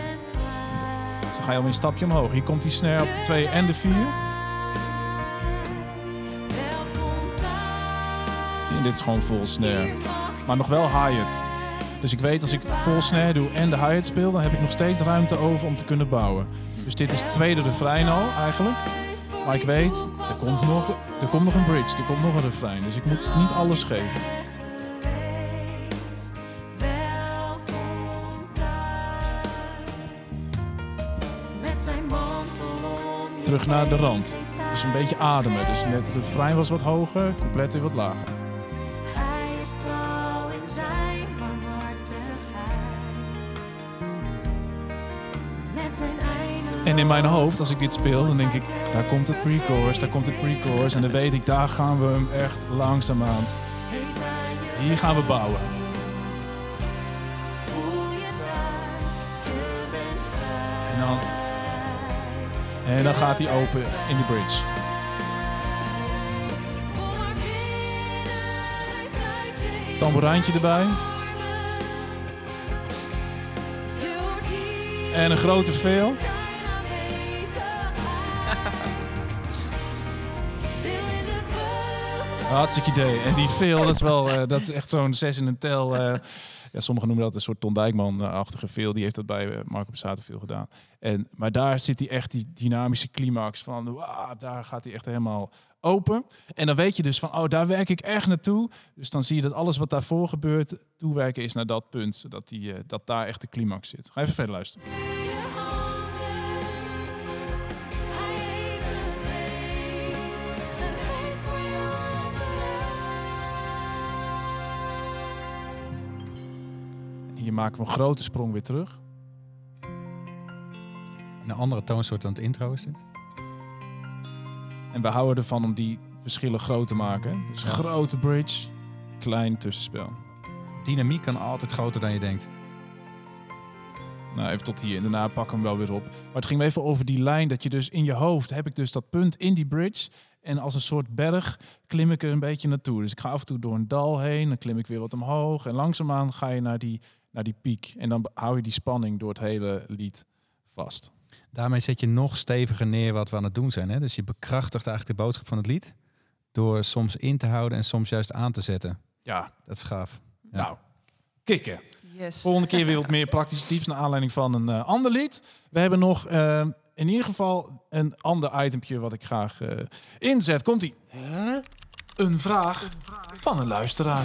Dan ga je al een stapje omhoog. Hier komt die snare op de 2 en de 4. Zie je, dit is gewoon vol snare. Maar nog wel hi-hat. Dus ik weet als ik vol snare doe en de hi-hat speel, dan heb ik nog steeds ruimte over om te kunnen bouwen. Dus dit is het tweede refrein al eigenlijk. Maar ik weet, er komt nog, er komt nog een bridge, er komt nog een refrein. Dus ik moet niet alles geven. Terug naar de rand. Dus een beetje ademen. Dus net het refrein was wat hoger, couplet weer wat lager. Hij is trouw in zijn barmhartigheid. Met zijn eindeloos En in mijn hoofd, als ik dit speel, dan denk ik, daar komt het pre-chorus, daar komt het pre-chorus. En dan weet ik, daar gaan we hem echt hij je Hier gaan we bouwen. voel je thuis. Je bent vrij. En dan, en dan gaat hij open in de bridge. Tamboerijntje erbij. En een grote veel. Hartstikke idee. En die veel, dat is wel, eh, dat is echt zo'n zes in een tel. eh, ja, sommigen noemen dat een soort Ton Dijkman-achtige veel. Die heeft dat bij eh, Marco Passato veel gedaan. En, maar daar zit hij echt die dynamische climax van, daar gaat hij echt helemaal open. En dan weet je dus van, oh, daar werk ik echt naartoe. Dus dan zie je dat alles wat daarvoor gebeurt, toewerken is naar dat punt. Zodat die, eh, dat daar echt de climax zit. Ga even verder luisteren. Maken we een grote sprong weer terug. Een andere toonsoort dan het intro is dit. En we houden ervan om die verschillen groot te maken. Dus Ja. grote bridge, klein tussenspel. Dynamiek kan altijd groter dan je denkt. Nou, even tot hier. En daarna pak ik hem wel weer op. Maar het ging me even over die lijn dat je dus in je hoofd heb ik dus dat punt in die bridge. En als een soort berg klim ik er een beetje naartoe. Dus ik ga af en toe door een dal heen. Dan klim ik weer wat omhoog. En langzaamaan ga je naar die, naar die piek. En dan hou je die spanning door het hele lied vast. Daarmee zet je nog steviger neer wat we aan het doen zijn. Hè? Dus je bekrachtigt eigenlijk de boodschap van het lied. Door soms in te houden en soms juist aan te zetten. Ja, Dat is gaaf. Ja. nou, kikken. Yes. Volgende keer weer wat meer praktische tips naar aanleiding van een eh, ander lied. We hebben nog eh, in ieder geval een ander itempje wat ik graag eh, inzet. Komt ie? Een vraag van een luisteraar.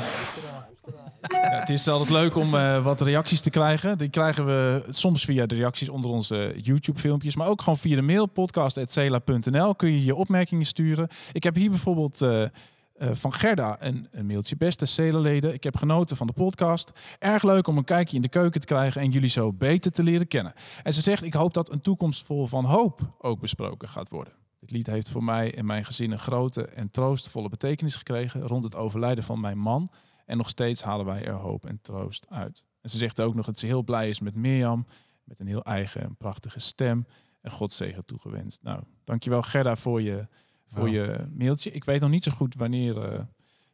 Ja, het is altijd leuk om eh, wat reacties te krijgen. Die krijgen we soms via de reacties onder onze YouTube-filmpjes, maar ook gewoon via de mail podcast.cela.nl kun je je opmerkingen sturen. Ik heb hier bijvoorbeeld eh, eh, van Gerda een, een mailtje. Beste Cela-leden, ik heb genoten van de podcast. Erg leuk om een kijkje in de keuken te krijgen en jullie zo beter te leren kennen. En ze zegt, ik hoop dat een toekomst vol van hoop ook besproken gaat worden. Dit lied heeft voor mij en mijn gezin een grote en troostvolle betekenis gekregen rond het overlijden van mijn man. En nog steeds halen wij er hoop en troost uit. En ze zegt ook nog dat ze heel blij is met Mirjam, met een heel eigen en prachtige stem. En God zegen toegewenst. Nou, dankjewel Gerda voor je, voor je mailtje. Ik weet nog niet zo goed wanneer eh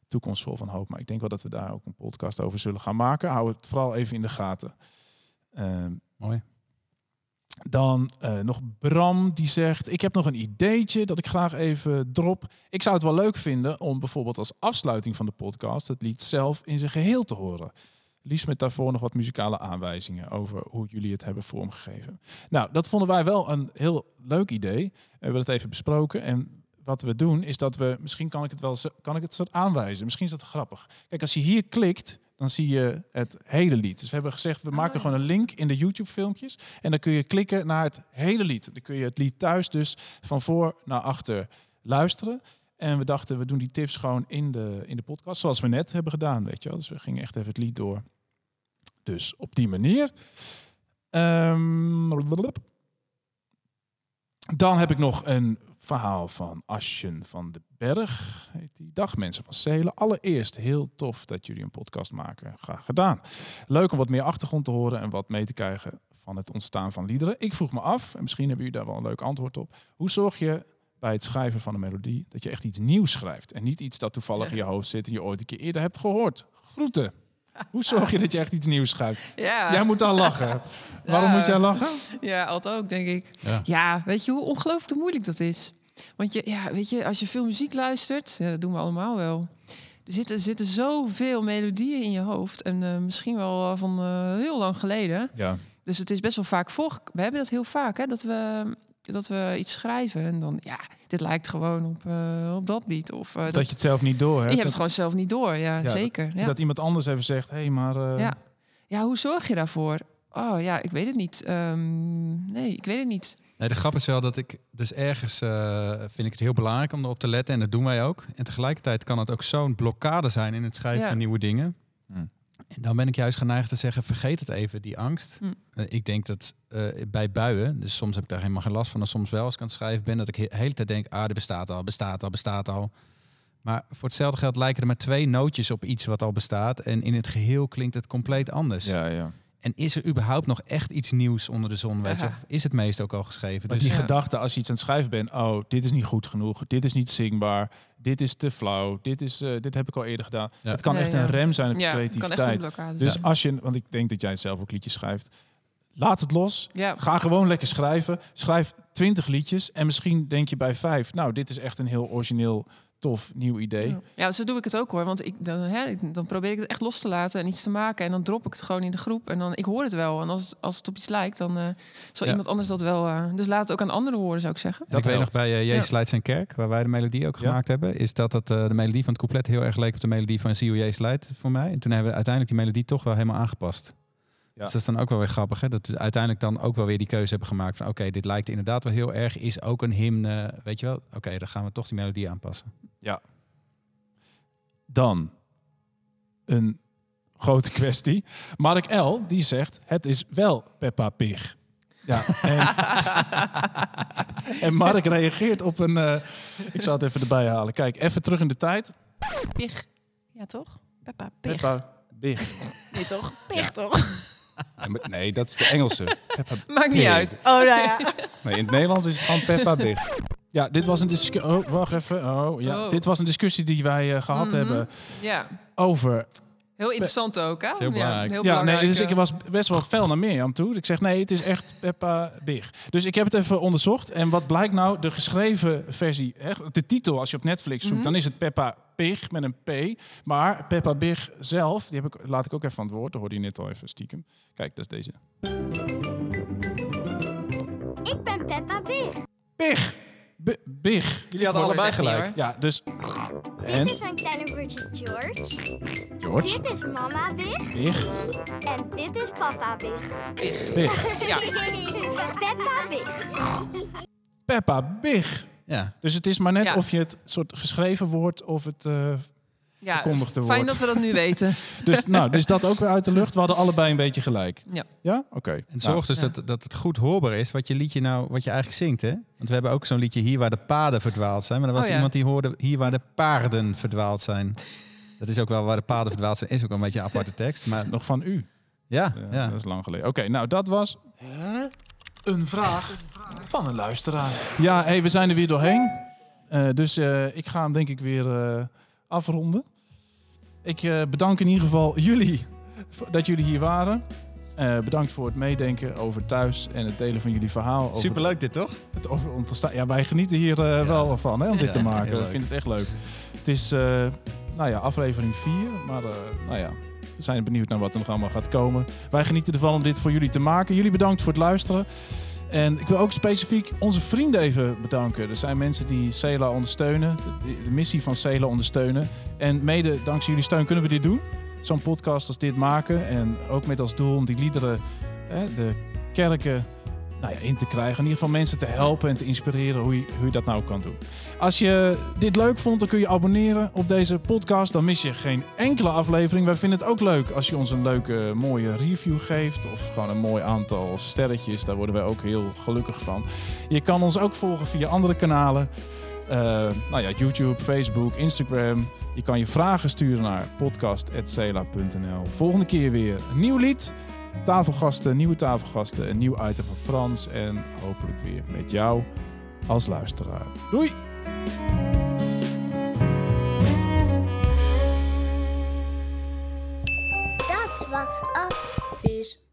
toekomstvol van hoop, maar ik denk wel dat we daar ook een podcast over zullen gaan maken. Hou het vooral even in de gaten. Ehm, Mooi. Dan eh, nog Bram die zegt: Ik heb nog een ideetje dat ik graag even drop. Ik zou het wel leuk vinden om bijvoorbeeld als afsluiting van de podcast het lied zelf in zijn geheel te horen. Liefst met daarvoor nog wat muzikale aanwijzingen over hoe jullie het hebben vormgegeven. Nou, dat vonden wij wel een heel leuk idee. We hebben het even besproken. En wat we doen is dat we, misschien kan ik het wel kan ik het soort aanwijzen. Misschien is dat grappig. Kijk, als je hier klikt, dan zie je het hele lied. Dus we hebben gezegd, we maken ja. gewoon een link in de YouTube-filmpjes. En dan kun je klikken naar het hele lied. Dan kun je het lied thuis dus van voor naar achter luisteren. En we dachten, we doen die tips gewoon in de, in de podcast, zoals we net hebben gedaan, weet je wel. Dus we gingen echt even het lied door. Dus op die manier. Ehm, dan heb ik nog een verhaal van Asjen van de Berg. Heet die. Dag mensen van Zelen. Allereerst heel tof dat jullie een podcast maken. Graag gedaan. Leuk om wat meer achtergrond te horen en wat mee te krijgen van het ontstaan van liederen. Ik vroeg me af, en misschien hebben jullie daar wel een leuk antwoord op. Hoe zorg je bij het schrijven van een melodie dat je echt iets nieuws schrijft en niet iets dat toevallig in je hoofd zit en je ooit een keer eerder hebt gehoord? Groeten. Hoe zorg je dat je echt iets nieuws schrijft? Ja. Jij moet dan lachen. Waarom moet jij lachen? Ja, altijd ook, denk ik. Ja. Ja. weet je hoe ongelooflijk moeilijk dat is? Want je, ja, weet je, als je veel muziek luistert, ja, dat doen we allemaal wel. Er zitten, zitten zoveel melodieën in je hoofd. En eh, misschien wel eh, van eh, heel lang geleden. Ja. Dus het is best wel vaak voor. We hebben dat heel vaak, hè, dat we, dat we iets schrijven. En dan, ja, dit lijkt gewoon op, op dat lied. Of Dat, dat, je het zelf niet door je hebt. hebt het gewoon zelf niet door. Ja, Ja, zeker. Ja. Dat iemand anders even zegt, hé, hey, maar... Ja. ja, hoe zorg je daarvoor? Oh ja, ik weet het niet. Ehm, nee, ik weet het niet. Nee, de grap is wel dat ik dus ergens eh, vind ik het heel belangrijk om erop te letten en dat doen wij ook. En tegelijkertijd kan het ook zo'n blokkade zijn in het schrijven Ja. van nieuwe dingen. Hmm. En dan ben ik juist geneigd te zeggen, vergeet het even, die angst. Hmm. Eh, ik denk dat eh, bij buien, dus soms heb ik daar helemaal geen last van, en soms wel als ik aan het schrijven ben, dat ik de hele tijd denk, ah, dit bestaat al, bestaat al, bestaat al. Maar voor hetzelfde geld lijken er maar twee nootjes op iets wat al bestaat. En in het geheel klinkt het compleet anders. Ja, ja. En is er überhaupt nog echt iets nieuws onder de zon? Weet je? Ja. Of is het meest ook al geschreven? Maar Dus die Ja. gedachte als je iets aan het schrijven bent, oh, dit is niet goed genoeg, dit is niet zingbaar, dit is te flauw, dit, is, eh, dit heb ik al eerder gedaan. Ja. Het kan Ja, echt ja. een rem zijn op je Ja, het kan echt een creativiteit. blokkade Dus zijn. als je, want ik denk dat jij zelf ook liedjes schrijft, laat het los. Ja. Ga gewoon lekker schrijven. Schrijf twintig liedjes en misschien denk je bij vijf, nou, dit is echt een heel origineel, tof, nieuw idee. Ja. Ja, zo doe ik het ook hoor. Want ik, dan, hè, dan probeer ik het echt los te laten en iets te maken. En dan drop ik het gewoon in de groep. En dan, ik hoor het wel. En als, als het op iets lijkt, dan eh, zal Ja. iemand anders dat wel... eh, dus laat het ook aan anderen horen, zou ik zeggen. En ik weet nog bij uh, Jezus Ja. Leidt zijn kerk, waar wij de melodie ook Ja. gemaakt hebben, is dat het, eh, de melodie van het couplet heel erg leek op de melodie van Zie hoe Jezus Leidt voor mij. En toen hebben we uiteindelijk die melodie toch wel helemaal aangepast. Ja. Dus dat is dan ook wel weer grappig, hè? dat we uiteindelijk dan ook wel weer die keuze hebben gemaakt van oké, dit lijkt inderdaad wel heel erg, is ook een hymne, weet je wel. Oké, dan gaan we toch die melodie aanpassen. Dan een grote kwestie. Mark L. die zegt, het is wel Peppa Pig. Ja, en, en Mark reageert op een... eh, ik zal het even erbij halen. Kijk, even terug in de tijd. Pig. Ja, toch? Peppa Pig. Peppa Pig. Nee, toch? Pig, toch? Nee, maar- Nee, dat is de Engelse. Peppa Maakt niet Pig. uit. Oh, nou ja. Nee, in het Nederlands is het gewoon Peppa Pig. Ja, dit was een discussie. Oh, wacht even. Oh, ja. Oh. Dit was een discussie die wij eh, gehad Mhm. hebben Ja. over. Heel interessant ook, hè? heel belangrijk. Ja, heel Ja, nee, belangrijk. dus ik eh. was best wel fel naar Mirjam toe. Ik zeg nee, het is echt Peppa Pig. Dus ik heb het even onderzocht. En wat blijkt nou? De geschreven versie, hè, de titel als je op Netflix zoekt, Mhm. dan is het Peppa Pig met een P. Maar Peppa Pig zelf, die heb ik, laat ik ook even aan het woord. Dat hoorde je net al even stiekem. Kijk, dat is deze. Ik ben Peppa Pig. Pig! B- Big. Jullie hadden allebei niet, gelijk. Ja, dus... Dit En? is mijn kleine broertje George. George? Dit is mama Big. Big. En dit is papa Big. Big. Ja. Peppa Big. Peppa Big. Ja. Dus het is maar net Ja. of je het soort geschreven woord of het... eh, Ja, fijn wordt. dat we dat nu weten. dus nou, dus dat ook weer uit de lucht. We hadden allebei een beetje gelijk. Ja. Ja? Oké. En Nou, zorg dus Ja. dat, dat het goed hoorbaar is wat je liedje nou, wat je eigenlijk zingt, hè? Want we hebben ook zo'n liedje hier waar de paden verdwaald zijn. Maar er was Oh ja. iemand die hoorde hier waar de paarden verdwaald zijn. Dat is ook wel waar de paden verdwaald zijn. Is ook een beetje een aparte tekst. Maar nog van u. ja, Ja, ja. Dat is lang geleden. Oké, nou dat was... Een vraag van een luisteraar. Ja, hey, we zijn er weer doorheen. Eh, dus eh, ik ga hem denk ik weer eh, afronden. Ik eh, bedank in ieder geval jullie dat jullie hier waren. Eh, bedankt voor het meedenken over thuis en het delen van jullie verhaal. Over Superleuk dit, toch? het over om te staan. Ja, wij genieten hier eh, wel van hè, om dit te maken. heel Ik leuk. vind het echt leuk. Het is, nou ja, aflevering 4. Maar nou ja, we zijn benieuwd naar wat er nog allemaal gaat komen. Wij genieten ervan om dit voor jullie te maken. Jullie bedankt voor het luisteren. En ik wil ook specifiek onze vrienden even bedanken. Er zijn mensen die Cela ondersteunen, de, missie van Cela ondersteunen. En mede dankzij jullie steun kunnen we dit doen. Zo'n podcast als dit maken. En ook met als doel om die liederen, hè, de kerken nou in te krijgen. In ieder geval mensen te helpen en te inspireren hoe je, hoe dat nou kan doen. Als je dit leuk vond, dan kun je abonneren op deze podcast. Dan mis je geen enkele aflevering. Wij vinden het ook leuk als je ons een leuke, mooie review geeft. Of gewoon een mooi aantal sterretjes. Daar worden wij ook heel gelukkig van. Je kan ons ook volgen via andere kanalen. Eh, nou ja, YouTube, Facebook, Instagram. Je kan je vragen sturen naar podcast.cela.nl. Volgende keer weer een nieuw lied. Tafelgasten, nieuwe tafelgasten, een nieuw item van Frans. En hopelijk weer met jou als luisteraar. Doei! Dat was Ad. Vis.